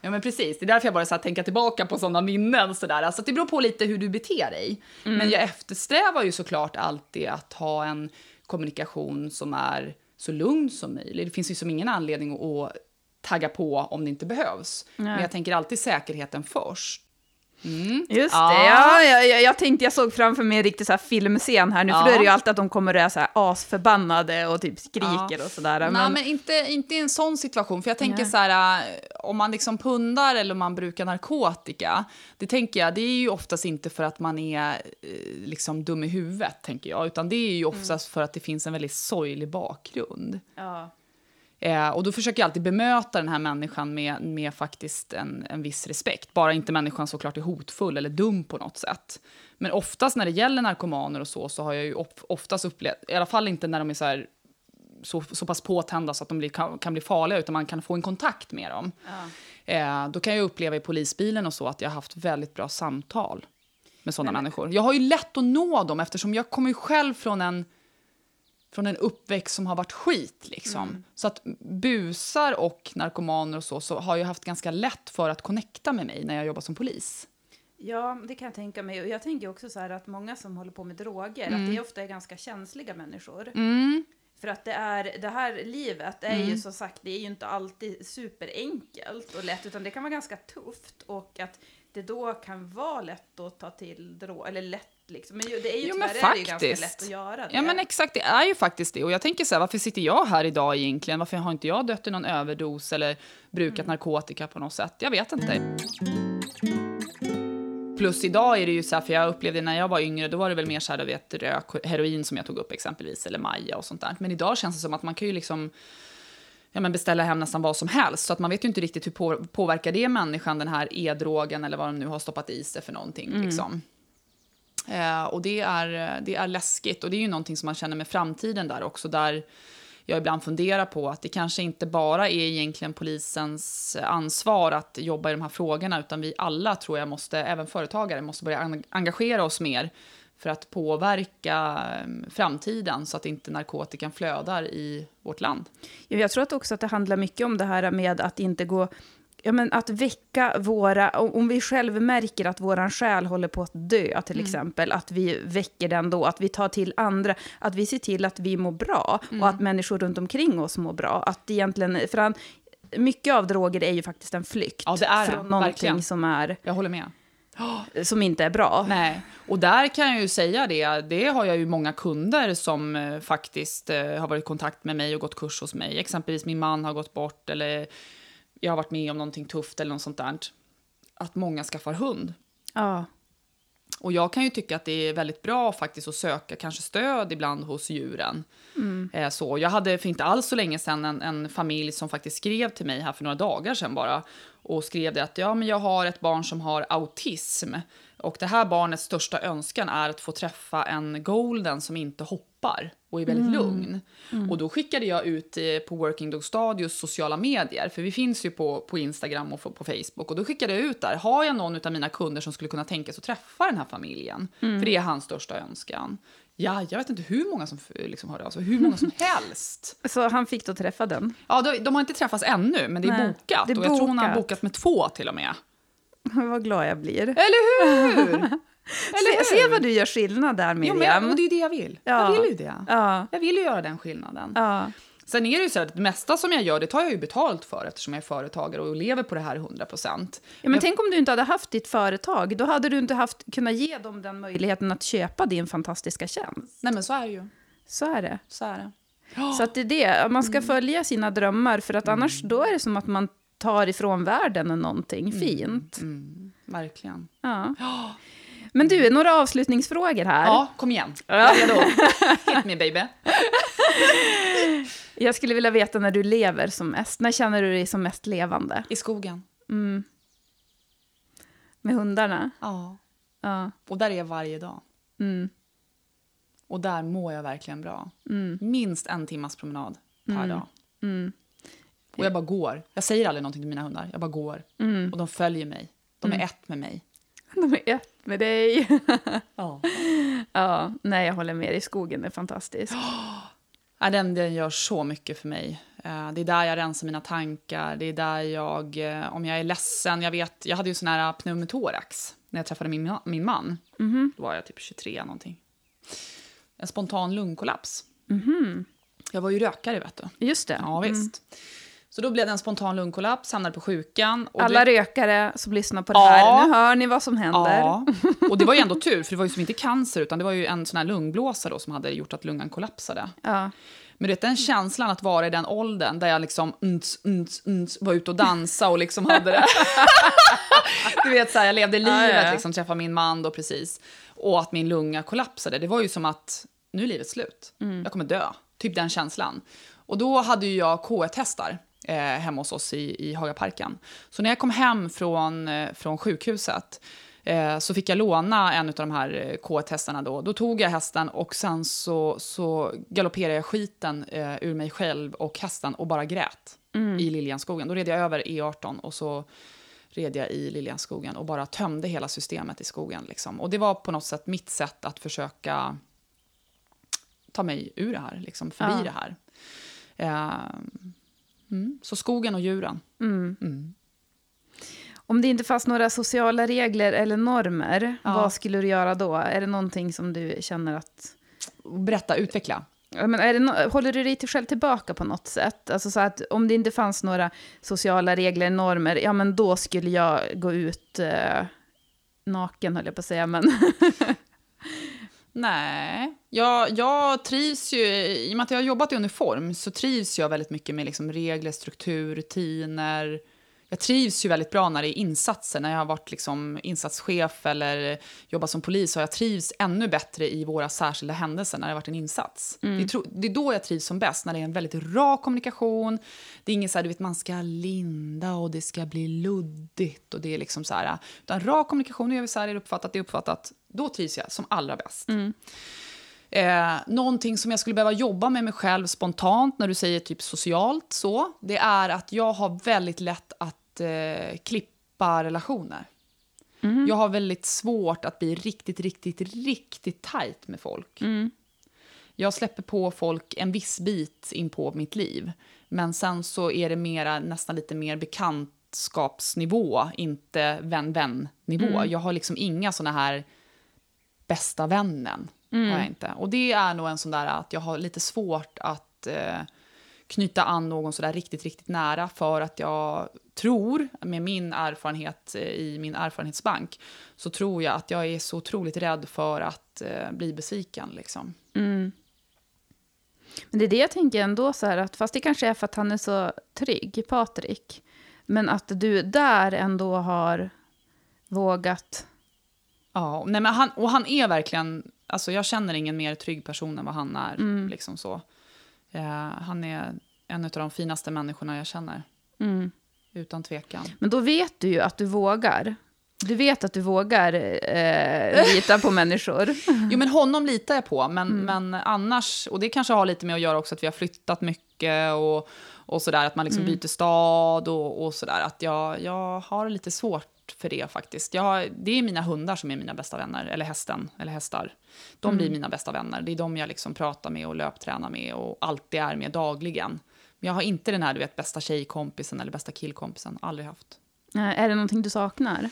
ja, men precis. Det är därför jag bara så här, tänka tillbaka på sådana minnen. Så där. Alltså, det beror på lite hur du beter dig. Men jag eftersträvar ju såklart alltid att ha en kommunikation som är så lugn som möjligt. Det finns ju som ingen anledning att tagga på om det inte behövs. Men jag tänker alltid säkerheten först. Just Ja. det, ja, jag, jag, tänkte jag såg framför mig en riktig så här filmscen här nu, Ja. för då är det ju alltid att de kommer och är så här asförbannade och typ skriker och sådär. Nej, Men, men inte, inte i en sån situation. För jag tänker Nej. så här, äh, om man liksom pundar eller om man brukar narkotika, det tänker jag, det är ju oftast inte för att man är eh, liksom dum i huvudet, tänker jag, utan det är ju oftast för att det finns en väldigt sorglig bakgrund. ja. Eh, och då försöker jag alltid bemöta den här människan med, med faktiskt en, en viss respekt. Bara inte människan såklart är hotfull eller dum på något sätt. Men oftast när det gäller narkomaner och så, så har jag ju of, oftast upplevt, i alla fall inte när de är så, här, så, så pass påtända så att de blir, kan, kan bli farliga, utan man kan få en kontakt med dem. Eh, då kan jag uppleva i polisbilen och så att jag har haft väldigt bra samtal med sådana människor. Jag har ju lätt att nå dem eftersom jag kommer själv från en från en uppväxt som har varit skit. Liksom. Så att busar och narkomaner och så, så har jag haft ganska lätt för att connecta med mig när jag jobbar som polis. Ja, det kan jag tänka mig. Och jag tänker också så här att många som håller på med droger, Mm. att det ofta är ganska känsliga människor. För att det, är, det här livet är Mm. ju som sagt, det är ju inte alltid superenkelt och lätt, utan det kan vara ganska tufft. Och att det då kan vara lätt att ta till droger, eller lätt liksom. Men det är ju Jo, tyvärr är det ju ganska lätt att göra det. Ja men exakt, det är ju faktiskt det. Och jag tänker så här, varför sitter jag här idag egentligen? Varför har inte jag dött i någon överdos eller brukat narkotika på något sätt? Jag vet inte. Plus idag är det ju så här, för jag upplevde när jag var yngre, då var det väl mer så här, du vet, rök, heroin som jag tog upp exempelvis, eller maja och sånt där. Men idag känns det som att man kan ju liksom ja, men beställa hem nästan vad som helst. Så att man vet ju inte riktigt hur på, påverkar det människan, den här e-drogen eller vad de nu har stoppat i sig för någonting. Liksom. Eh, och det är, eh, det är läskigt och det är ju någonting som man känner med framtiden där också. Där jag ibland funderar på att det kanske inte bara är egentligen polisens ansvar att jobba i de här frågorna utan vi alla tror jag måste, även företagare, måste börja engagera oss mer för att påverka ehm, framtiden så att inte narkotikan flödar i vårt land. Jag tror att också att det handlar mycket om det här med att inte gå... Ja, men att väcka våra... Om vi själva märker att våran själ håller på att dö, till exempel, att vi väcker den då, att vi tar till andra, att vi ser till att vi mår bra och att människor runt omkring oss mår bra. Att egentligen, för han, mycket av droger är ju faktiskt en flykt Ja, det är det, från någonting verkligen. som, är, Jag håller med. [GASPS] som inte är bra. Nej, och där kan jag ju säga det. Det har jag ju många kunder som eh, faktiskt eh, har varit i kontakt med mig och gått kurs hos mig. Exempelvis min man har gått bort eller jag har varit med om någonting tufft eller något sånt där. Att många skaffar hund. Ja. Och jag kan ju tycka att det är väldigt bra faktiskt att söka kanske stöd ibland hos djuren. Eh, så. Jag hade för inte alls så länge sedan en, en familj som faktiskt skrev till mig här för några dagar sedan bara och skrev det att ja, men jag har ett barn som har autism och det här barnets största önskan är att få träffa en golden som inte hoppar och är väldigt lugn. Och då skickade jag ut eh, på Working Dog Stadios sociala medier, för vi finns ju på, på Instagram och på Facebook. Och då skickade jag ut där, har jag någon av mina kunder som skulle kunna tänka sig att träffa den här familjen? För det är hans största önskan. Ja, jag vet inte hur många som liksom hörde av sig, hur många som [LAUGHS] helst. Så han fick då träffa den. Ja, de, de har inte träffats ännu, men det är Nej, bokat. det är och jag tror hon har bokat. bokat med två till och med. [LAUGHS] Vad glad jag blir. Eller hur? [LAUGHS] Eller Se, se vad du gör skillnad där, Jo, Miriam. men, och det är ju det jag vill. Ja. Jag vill ju det. Ja. Jag vill ju göra den skillnaden. Ja. Sen är det ju så att det mesta som jag gör, det tar jag ju betalt för eftersom jag är företagare och lever på det här 100 procent. Ja, men tänk om du inte hade haft ditt företag. Då hade du inte haft, kunnat ge dem den möjligheten att köpa din fantastiska tjänst. Nej men så är det ju. Så är det. Så är det. [GASPS] Så att det är det. Man ska följa sina drömmar, för att annars då är det som att man tar ifrån världen någonting fint. Mm, verkligen. Ja. [GASPS] Men du, några avslutningsfrågor här. Ja, kom igen. Jag är redo. Hit me baby. [LAUGHS] Jag skulle vilja veta när du lever som mest. När känner du dig som mest levande? I skogen. Med hundarna? Ja. Ja. Och där är jag varje dag. Mm. Och där mår jag verkligen bra. Minst en timmas promenad per dag. Mm. Och jag bara går. Jag säger aldrig någonting till mina hundar. Jag bara går. Mm. Och de följer mig. De är ett med mig. [LAUGHS] De är ett med dig. Ja. [LAUGHS] ja, nej, jag håller med. I skogen är fantastiskt. [GASPS] Ja, den, den gör så mycket för mig. Eh, Det är där jag rensar mina tankar. Det är där jag, eh, om jag är ledsen, jag vet, jag hade ju sån här pneumothorax när jag träffade min, min man. Då var jag typ 23 någonting. En spontan lungkollaps. Jag var ju rökare, vet du. Just det. Ja, visst. Så då blev det en spontan lungkollaps, hamnade på sjukan. Alla det, rökare som lyssnar på det Ja. här, nu hör ni vad som händer. Ja, och det var ju ändå [LAUGHS] tur, för det var ju som inte cancer, utan det var ju en sån här lungblåsa då som hade gjort att lungan kollapsade. Ja. Men du vet, den känslan att vara i den åldern där jag liksom unts, unts, unts, var ute och dansa och liksom hade det. [LAUGHS] du vet, så här, jag levde livet, ja, ja. liksom träffade min man då precis. Och att min lunga kollapsade. Det var ju som att nu är livet slut. Mm. Jag kommer dö. Typ den känslan. Och då hade ju jag K1-hästar eh, hemma hos oss i, i Hagaparken. Så när jag kom hem från, eh, från sjukhuset eh, så fick jag låna en av de här eh, K1-hästarna då. Då tog jag hästen och sen så, så galopperade jag skiten eh, ur mig själv och hästen och bara grät i Liljanskogen. Då red jag över E18 och så red jag i Liljanskogen och bara tömde hela systemet i skogen. Liksom. Och det var på något sätt mitt sätt att försöka ta mig ur det här, liksom, förbi Ja. det här. Eh, mm. Så skogen och djuren. Mm. Om det inte fanns några sociala regler eller normer, Ja. vad skulle du göra då? Är det någonting som du känner att... Berätta, utveckla. Men är det no- håller du dig till själv tillbaka på något sätt? Alltså så att om det inte fanns några sociala regler, normer, ja men då skulle jag gå ut eh, naken höll jag på att säga, men [LAUGHS] Nej, jag, jag trivs ju, i och med att jag har jobbat i uniform så trivs jag väldigt mycket med liksom regler, struktur, rutiner. Jag trivs ju väldigt bra när det är insatser, när jag har varit liksom insatschef eller jobbat som polis har jag trivs ännu bättre i våra särskilda händelser när det har varit en insats. Det, är det är då jag trivs som bäst, när det är en väldigt rak kommunikation. Det är ingen så här, du vet, man ska linda och det ska bli luddigt och det är liksom så här, utan rak kommunikation, nu gör vi så här, är det uppfattat, det är uppfattat. Då trivs jag som allra bäst. Eh, någonting som jag skulle behöva jobba med mig själv spontant när du säger typ socialt så, det är att jag har väldigt lätt att eh, klippa relationer. Jag har väldigt svårt att bli riktigt, riktigt, riktigt tajt med folk. Jag släpper på folk en viss bit in på mitt liv. Men sen så är det mera, nästan lite mer bekantskapsnivå, inte vän-vän-nivå. Jag har liksom inga såna här bästa vännen. Har jag inte. Och det är nog en sån där att jag har lite svårt att eh, knyta an någon sådär riktigt, riktigt nära för att jag tror, med min erfarenhet eh, i min erfarenhetsbank, så tror jag att jag är så otroligt rädd för att eh, bli besviken. Liksom. Men det är det jag tänker ändå, så här, att fast det kanske är för att han är så trygg, Patrik, men att du där ändå har vågat... Ja, nej men han, och han är verkligen, alltså jag känner ingen mer trygg person än vad han är. Liksom så. Eh, han är en av de finaste människorna jag känner. Mm. Utan tvekan. Men då vet du ju att du vågar. Du vet att du vågar eh, lita på människor. [LAUGHS] Jo, men honom litar jag på, men, men annars, och det kanske har lite med att göra också att vi har flyttat mycket och, och sådär, att man liksom byter stad och, och sådär, att jag, jag har lite svårt för det faktiskt. Jag har, det är mina hundar som är mina bästa vänner, eller hästen, eller hästar. De blir mina bästa vänner, det är de jag liksom pratar med och löptränar med och alltid är med dagligen. Men jag har inte den här, du vet, bästa tjejkompisen eller bästa killkompisen, aldrig haft. Är det någonting du saknar?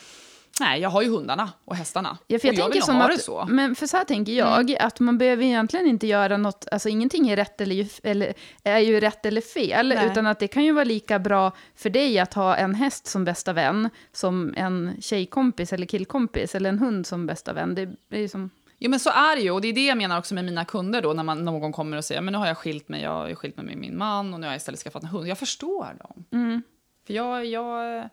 Nej, jag har ju hundarna och hästarna. Ja, för jag och jag tänker vill som ha att, det så. Mm. Men för så här tänker jag, att man behöver egentligen inte göra något, alltså ingenting är rätt eller, eller, är ju rätt eller fel, Nej. utan att det kan ju vara lika bra för dig att ha en häst som bästa vän, som en tjejkompis eller killkompis, eller en hund som bästa vän. Det är ju som... Jo men så är det ju och det är det jag menar också med mina kunder då när man, någon kommer och säger men nu har jag skilt mig, jag har skilt mig med min man och nu har jag istället skaffat en hund. Jag förstår dem. Mm. För jag, jag...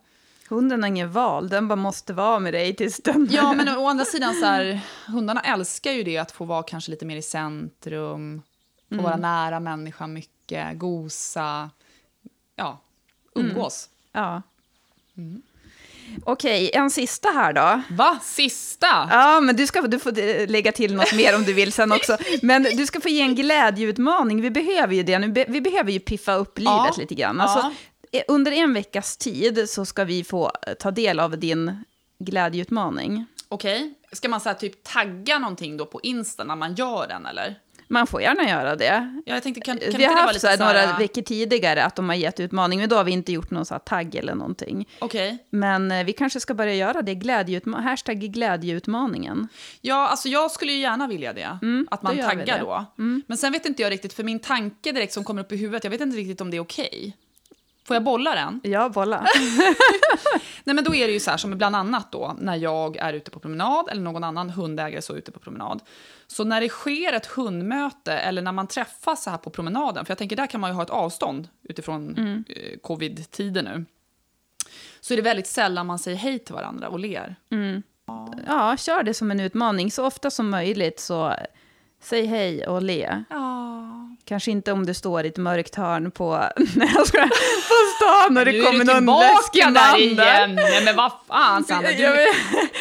Hunden har ingen val, den bara måste vara med dig tills den... Ja men å andra sidan så här, hundarna älskar ju det att få vara kanske lite mer i centrum, få vara nära människan mycket, gosa, ja, umgås. Ja. Okej, en sista här då. Va? Sista? Ja, men du ska du får eh, lägga till något mer om du vill sen också. Men du ska få ge en glädjeutmaning. Vi behöver ju det nu. Vi behöver ju piffa upp livet Ja. lite grann. Ja. Alltså, eh, under en veckas tid så ska vi få eh, ta del av din glädjeutmaning. Okej, ska man så här, typ tagga någonting då på Insta när man gör den eller? Man får gärna göra det. Ja, jag tänkte, kan, kan vi har haft så här, så här, några veckor tidigare att de har gett utmaning, men då har vi inte gjort någon så här tagg eller någonting. Okej. Men eh, vi kanske ska börja göra det, glädjeutma- hashtag glädjeutmaningen. Ja, alltså jag skulle ju gärna vilja det. att man då taggar då. Men sen vet inte jag riktigt, för min tanke direkt som kommer upp i huvudet, jag vet inte riktigt om det är okej. Får jag bolla den? Ja, bolla. [LAUGHS] Nej men då är det ju så här som bland annat då när jag är ute på promenad eller någon annan hundägare så ute på promenad. Så när det sker ett hundmöte eller när man träffas så här på promenaden, för jag tänker där kan man ju ha ett avstånd utifrån eh, covid-tider nu. Så är det väldigt sällan man säger hej till varandra och ler. Ja, kör det som en utmaning. Så ofta som möjligt så säg hej och le. Ja. Kanske inte om du står i ett mörkt hörn på, [LAUGHS] nej, jag skojar, på stan och det Nu kommer någon läskig där igen! Nej men vad fan Sandra, du, Jag,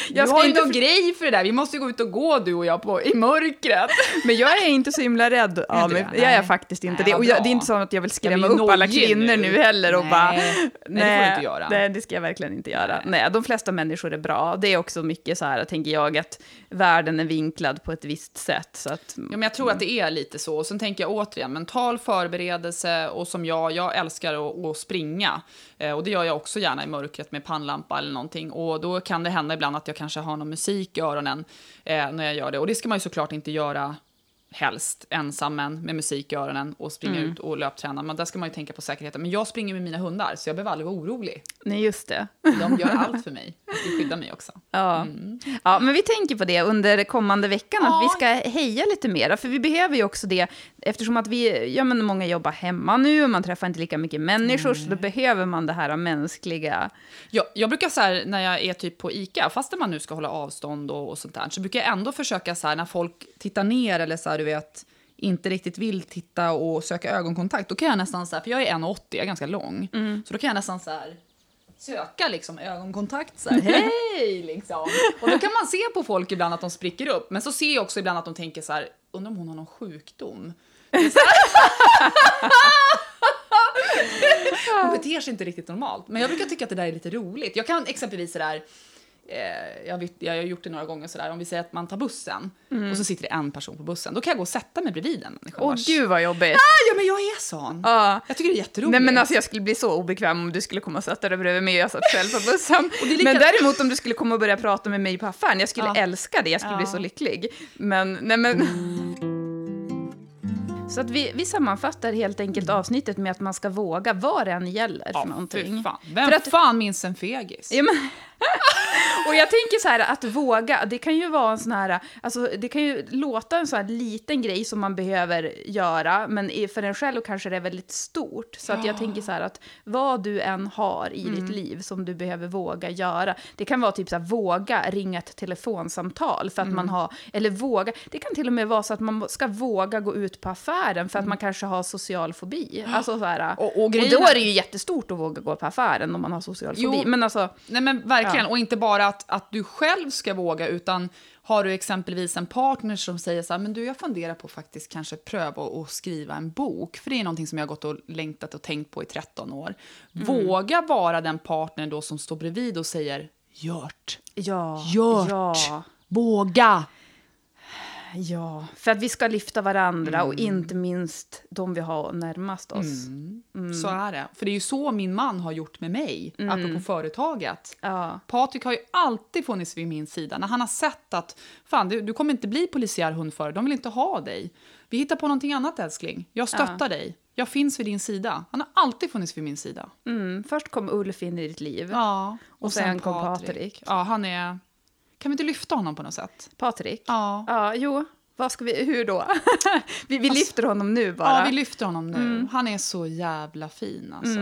jag, du har ju inte, någon grej för det där. Vi måste ju gå ut och gå du och jag på, i mörkret. men jag är inte så himla rädd av mig. Jag är Nej. faktiskt inte Nej, det. Och jag, det är inte så att jag vill skrämma upp alla kvinnor nu, heller och Nej. bara... Nej, det får du inte göra. Nej, det ska jag verkligen inte göra. Nej. de flesta människor är bra. Det är också mycket så här, tänker jag, att världen är vinklad på ett visst sätt. Så att, Ja, men jag tror att det är lite så. Och sen tänker jag återigen, mental förberedelse och som jag, jag älskar att, att springa. Eh, och det gör jag också gärna i mörkret med pannlampa eller någonting. Och då kan det hända ibland att jag kanske har någon musik i öronen eh, när jag gör det. Och det ska man ju såklart inte göra helst ensam men med musik i öronen och springa ut och löpträna. Men där ska man ju tänka på säkerheten. Men jag springer med mina hundar så jag behöver aldrig vara orolig. nej, just det. De gör allt för mig. De skyddar mig också. [LAUGHS] Ja. ja, men vi tänker på det under kommande veckan, att Ja. vi ska heja lite mer. För vi behöver ju också det, eftersom att vi, ja men många jobbar hemma nu och man träffar inte lika mycket människor, så då behöver man det här mänskliga. Jag, jag brukar så här, när jag är typ på ICA, fast man nu ska hålla avstånd och, och sånt där, så brukar jag ändå försöka så här, när folk tittar ner eller så här, du vet, inte riktigt vill titta och söka ögonkontakt, då kan jag nästan så här, för jag är 1,80, jag är ganska lång, så då kan jag nästan så här söka liksom ögonkontakt så här, [LAUGHS] hej liksom. Och då kan man se på folk ibland att de spricker upp, men så ser jag också ibland att de tänker så här, undrar om hon har någon sjukdom. [LAUGHS] Hon beter sig inte riktigt normalt. Men jag brukar tycka att det där är lite roligt. Jag kan exempelvis sådär, eh, jag, vet, jag har gjort det några gånger sådär, om vi säger att man tar bussen och så sitter det en person på bussen. Då kan jag gå och sätta mig bredvid den människan. Åh vars- gud vad jobbigt! Ah, ja men jag är sån. Ja. Jag tycker det är jätteroligt. Nej men alltså jag skulle bli så obekväm om du skulle komma och sätta dig bredvid mig och jag satt själv på bussen. [LAUGHS] lika- Men däremot om du skulle komma och börja prata med mig på affären, jag skulle Ja. älska det, jag skulle bli Ja. så lycklig. Men, nej men... Så att vi, vi sammanfattar helt enkelt avsnittet med att man ska våga vad det än gäller för ja, någonting. fan. Vem För att- fan minns en fegis? Ja, men, [LAUGHS] och jag tänker så här, att våga, det kan ju vara en sån här, alltså det kan ju låta en sån här liten grej som man behöver göra, men för en själv kanske det är väldigt stort. Så att jag tänker så här att vad du än har i Mm. ditt liv som du behöver våga göra, det kan vara typ så här, våga ringa ett telefonsamtal för att man Mm. har, eller våga, det kan till och med vara så att man ska våga gå ut på affären för att man kanske har social fobi. Alltså så här, Mm. Och- och och då är- är det ju jättestort att våga gå på affären om man har social fobi. Jo. Men alltså, Nej men verkligen, Ja. Och inte bara att, att du själv ska våga utan har du exempelvis en partner som säger så här, men du jag funderar på faktiskt kanske pröva att skriva en bok, för det är någonting som jag har gått och längtat och tänkt på i 13 år. Mm. Våga vara den partner då som står bredvid och säger, gjort, Ja, Gjort. ja, våga. Ja. För att vi ska lyfta varandra Mm. och inte minst de vi har närmast oss. Mm. Så är det. För det är ju så min man har gjort med mig, apropå företaget. Ja. Patrik har ju alltid funnits vid min sida. När han har sett att fan, du, du kommer inte bli polisiär hundförare, de vill inte ha dig. Vi hittar på någonting annat älskling. Jag stöttar dig. Jag finns vid din sida. Han har alltid funnits vid min sida. Mm. Först kom Ulf in i ditt liv. Ja. Och sen kom Patrik. Ja, han är... Kan vi inte lyfta honom på något sätt? Patrik? Ja. Ja, jo. Vad ska vi, hur då? [LAUGHS] vi vi lyfter honom nu bara. Ja, vi lyfter honom nu. Han är så jävla fin alltså.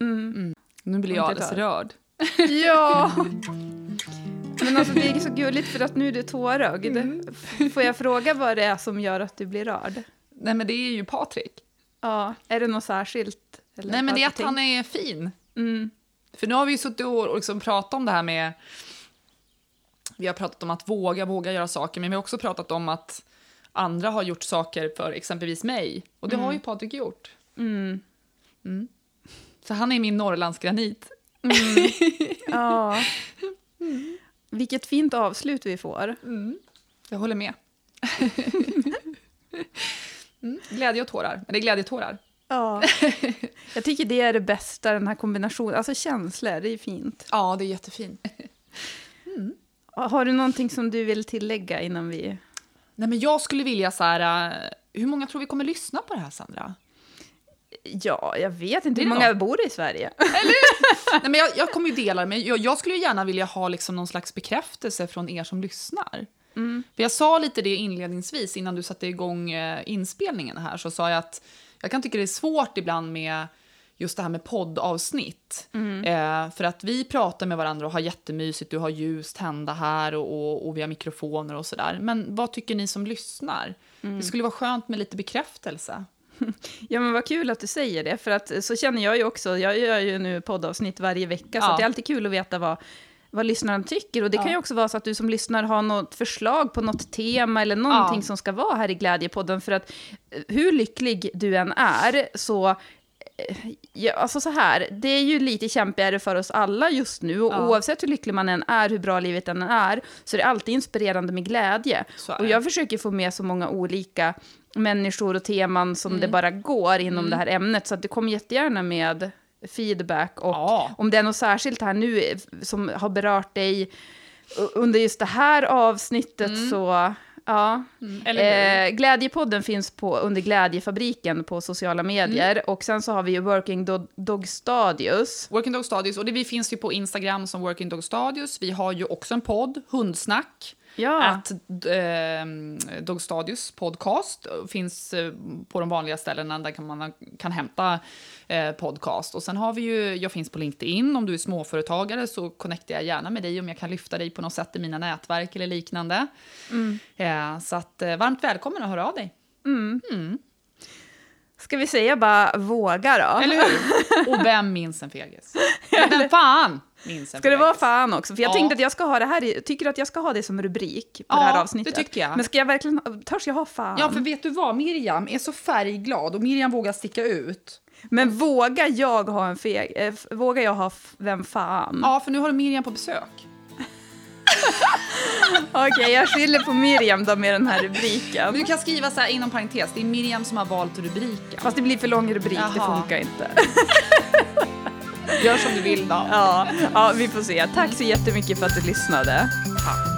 Mm. Nu blir jag alldeles tar. rörd. [LAUGHS] Ja! [LAUGHS] Men alltså det är så gulligt för att nu är du tårögd. Mm. Får jag fråga vad det är som gör att du blir rörd? Nej, men det är ju Patrik. Ja, är det något särskilt? Eller Nej, men det är att han är fin. Mm. För nu har vi ju suttit och och liksom pratat om det här med... Vi har pratat om att våga, våga göra saker, men vi har också pratat om att andra har gjort saker för exempelvis mig. Och det har ju Patrik gjort. Mm. Så han är min Norrlandsgranit. [LAUGHS] Ja. Vilket fint avslut vi får. Jag håller med. [LAUGHS] Mm, glädje och tårar. Är glädjetårar. Ja. [LAUGHS] Jag tycker det är det bästa, den här kombinationen. Alltså känslor, det är fint. Ja, det är jättefint. Har du någonting som du vill tillägga innan vi... Nej, men jag skulle vilja så här... eh, Hur många tror vi kommer lyssna på det här, Sandra? Ja, jag vet inte hur många då. bor i Sverige. Nej, men jag, jag kommer ju dela det, men jag, jag skulle ju gärna vilja ha liksom någon slags bekräftelse från er som lyssnar. För jag sa lite det inledningsvis, innan du satte igång eh, inspelningen här, så sa jag att jag kan tycka det är svårt ibland med just det här med poddavsnitt. Eh, för att vi pratar med varandra och har jättemysigt, du har ljus tända här och, och, och vi har mikrofoner och sådär. Men vad tycker ni som lyssnar? Det skulle vara skönt med lite bekräftelse. [LAUGHS] Ja, men vad kul att du säger det, för att så känner jag ju också. Jag gör ju nu poddavsnitt varje vecka, så Ja. att det är alltid kul att veta vad, vad lyssnaren tycker. Och det kan Ja. ju också vara så att du som lyssnar har något förslag på något tema eller någonting Ja. som ska vara här i Glädjepodden. För att eh, hur lycklig du än är, så... eh, Ja, alltså så här, det är ju lite kämpigare för oss alla just nu. Och Ja. oavsett hur lycklig man än är, hur bra livet än är, så är det alltid inspirerande med glädje. Och jag försöker få med så många olika människor och teman som Mm. det bara går inom det här ämnet. Så att det kommer jättegärna med feedback. Och Ja. om det är något särskilt här nu eh, som har berört dig under just det här avsnittet så... Ja. Mm. Eh, Glädjepodden finns på, under Glädjefabriken på sociala medier. Mm. Och sen så har vi ju Working Dog, Dog Stadius. Working Dog Stadius, och det, vi finns ju på Instagram som Working Dog Stadius. Vi har ju också en podd, Hundsnack. Ja. Att eh, Dog Stadius podcast finns eh, på de vanliga ställena där kan man kan hämta eh, podcast. Och sen har vi ju, jag finns på LinkedIn, om du är småföretagare så connectar jag gärna med dig om jag kan lyfta dig på något sätt i mina nätverk eller liknande. Eh, så att eh, varmt välkommen att höra av dig. Ska vi säga bara våga då? Eller hur? [LAUGHS] Och vem minns en fegis? [LAUGHS] Vem fan minns Ska det vara fan också? För jag Ja. tänkte att jag ska ha det här, i- tycker att jag ska ha det som rubrik på Ja, det här det avsnittet. tycker jag. Men ska jag verkligen, törs jag ha fan? Ja, för vet du vad? Miriam är så färgglad och Miriam vågar sticka ut. Men vågar jag ha en feg, f- vågar jag ha vem fan? Ja, för nu har du Miriam på besök. [LAUGHS] Okej, jag skyller på Miriam då med den här Men rubriken. du kan skriva så här inom parentes, det är Miriam som har valt rubriken. Fast det blir för lång rubrik, det Jaha. funkar inte. [LAUGHS] Gör som du vill då. Ja, ja, vi får se. Tack så jättemycket för att du lyssnade. Tack.